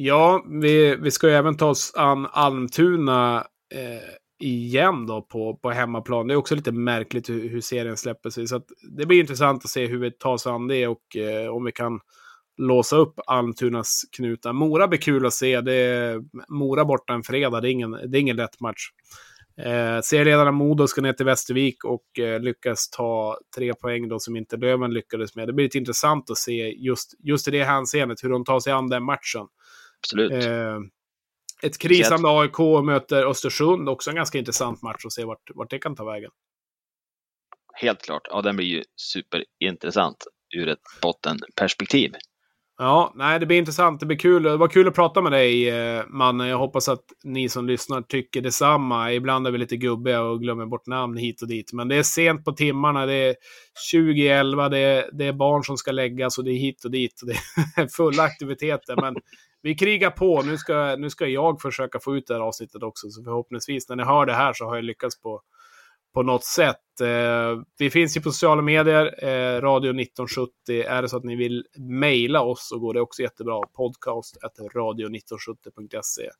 Ja, vi, vi ska ju även ta oss an Almtuna eh, igen då på, på hemmaplan. Det är också lite märkligt hur, hur serien släpper sig. Så det blir intressant att se hur vi tar oss an det och eh, om vi kan låsa upp Almtunas knutar. Mora blir kul att se. Det är Mora borta en fredag. Det är ingen, det är ingen lätt match. Eh, serieledarna Modo ska ner till Västervik och eh, lyckas ta tre poäng då som inte Löven lyckades med. Det blir lite intressant att se just, just i det hänseendet hur de tar sig an den matchen. Absolut. Eh, ett krisande AIK möter Östersund, också en ganska intressant match att se vart, vart det kan ta vägen. Helt klart, ja den blir ju superintressant ur ett bottenperspektiv. Ja, nej, det blir intressant. Det blir kul. Det var kul att prata med dig, eh, mannen. Jag hoppas att ni som lyssnar tycker detsamma. Ibland är vi lite gubbiga och glömmer bort namn hit och dit. Men det är sent på timmarna. Det är 2011. Det är, det är barn som ska läggas och det är hit och dit. Och det är [laughs] fulla aktiviteter. Men vi krigar på. Nu ska, nu ska jag försöka få ut det här avsnittet också. Så förhoppningsvis när ni hör det här så har jag lyckats på, på något sätt. Eh, vi finns ju på sociala medier, eh, Radio 1970. Är det så att ni vill mejla oss så går det också jättebra. Podcast radio1970.se.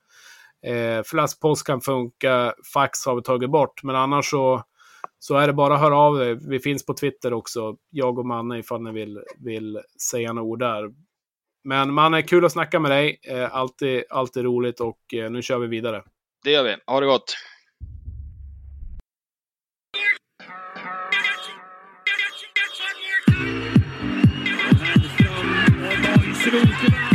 Eh, Flaskpost kan funka, fax har vi tagit bort, men annars så, så är det bara att höra av er. Vi finns på Twitter också, jag och Manne, ifall ni vill, vill säga några ord där. Men man är kul att snacka med dig. Eh, alltid, alltid roligt och eh, nu kör vi vidare. Det gör vi. Ha det gott! Thank.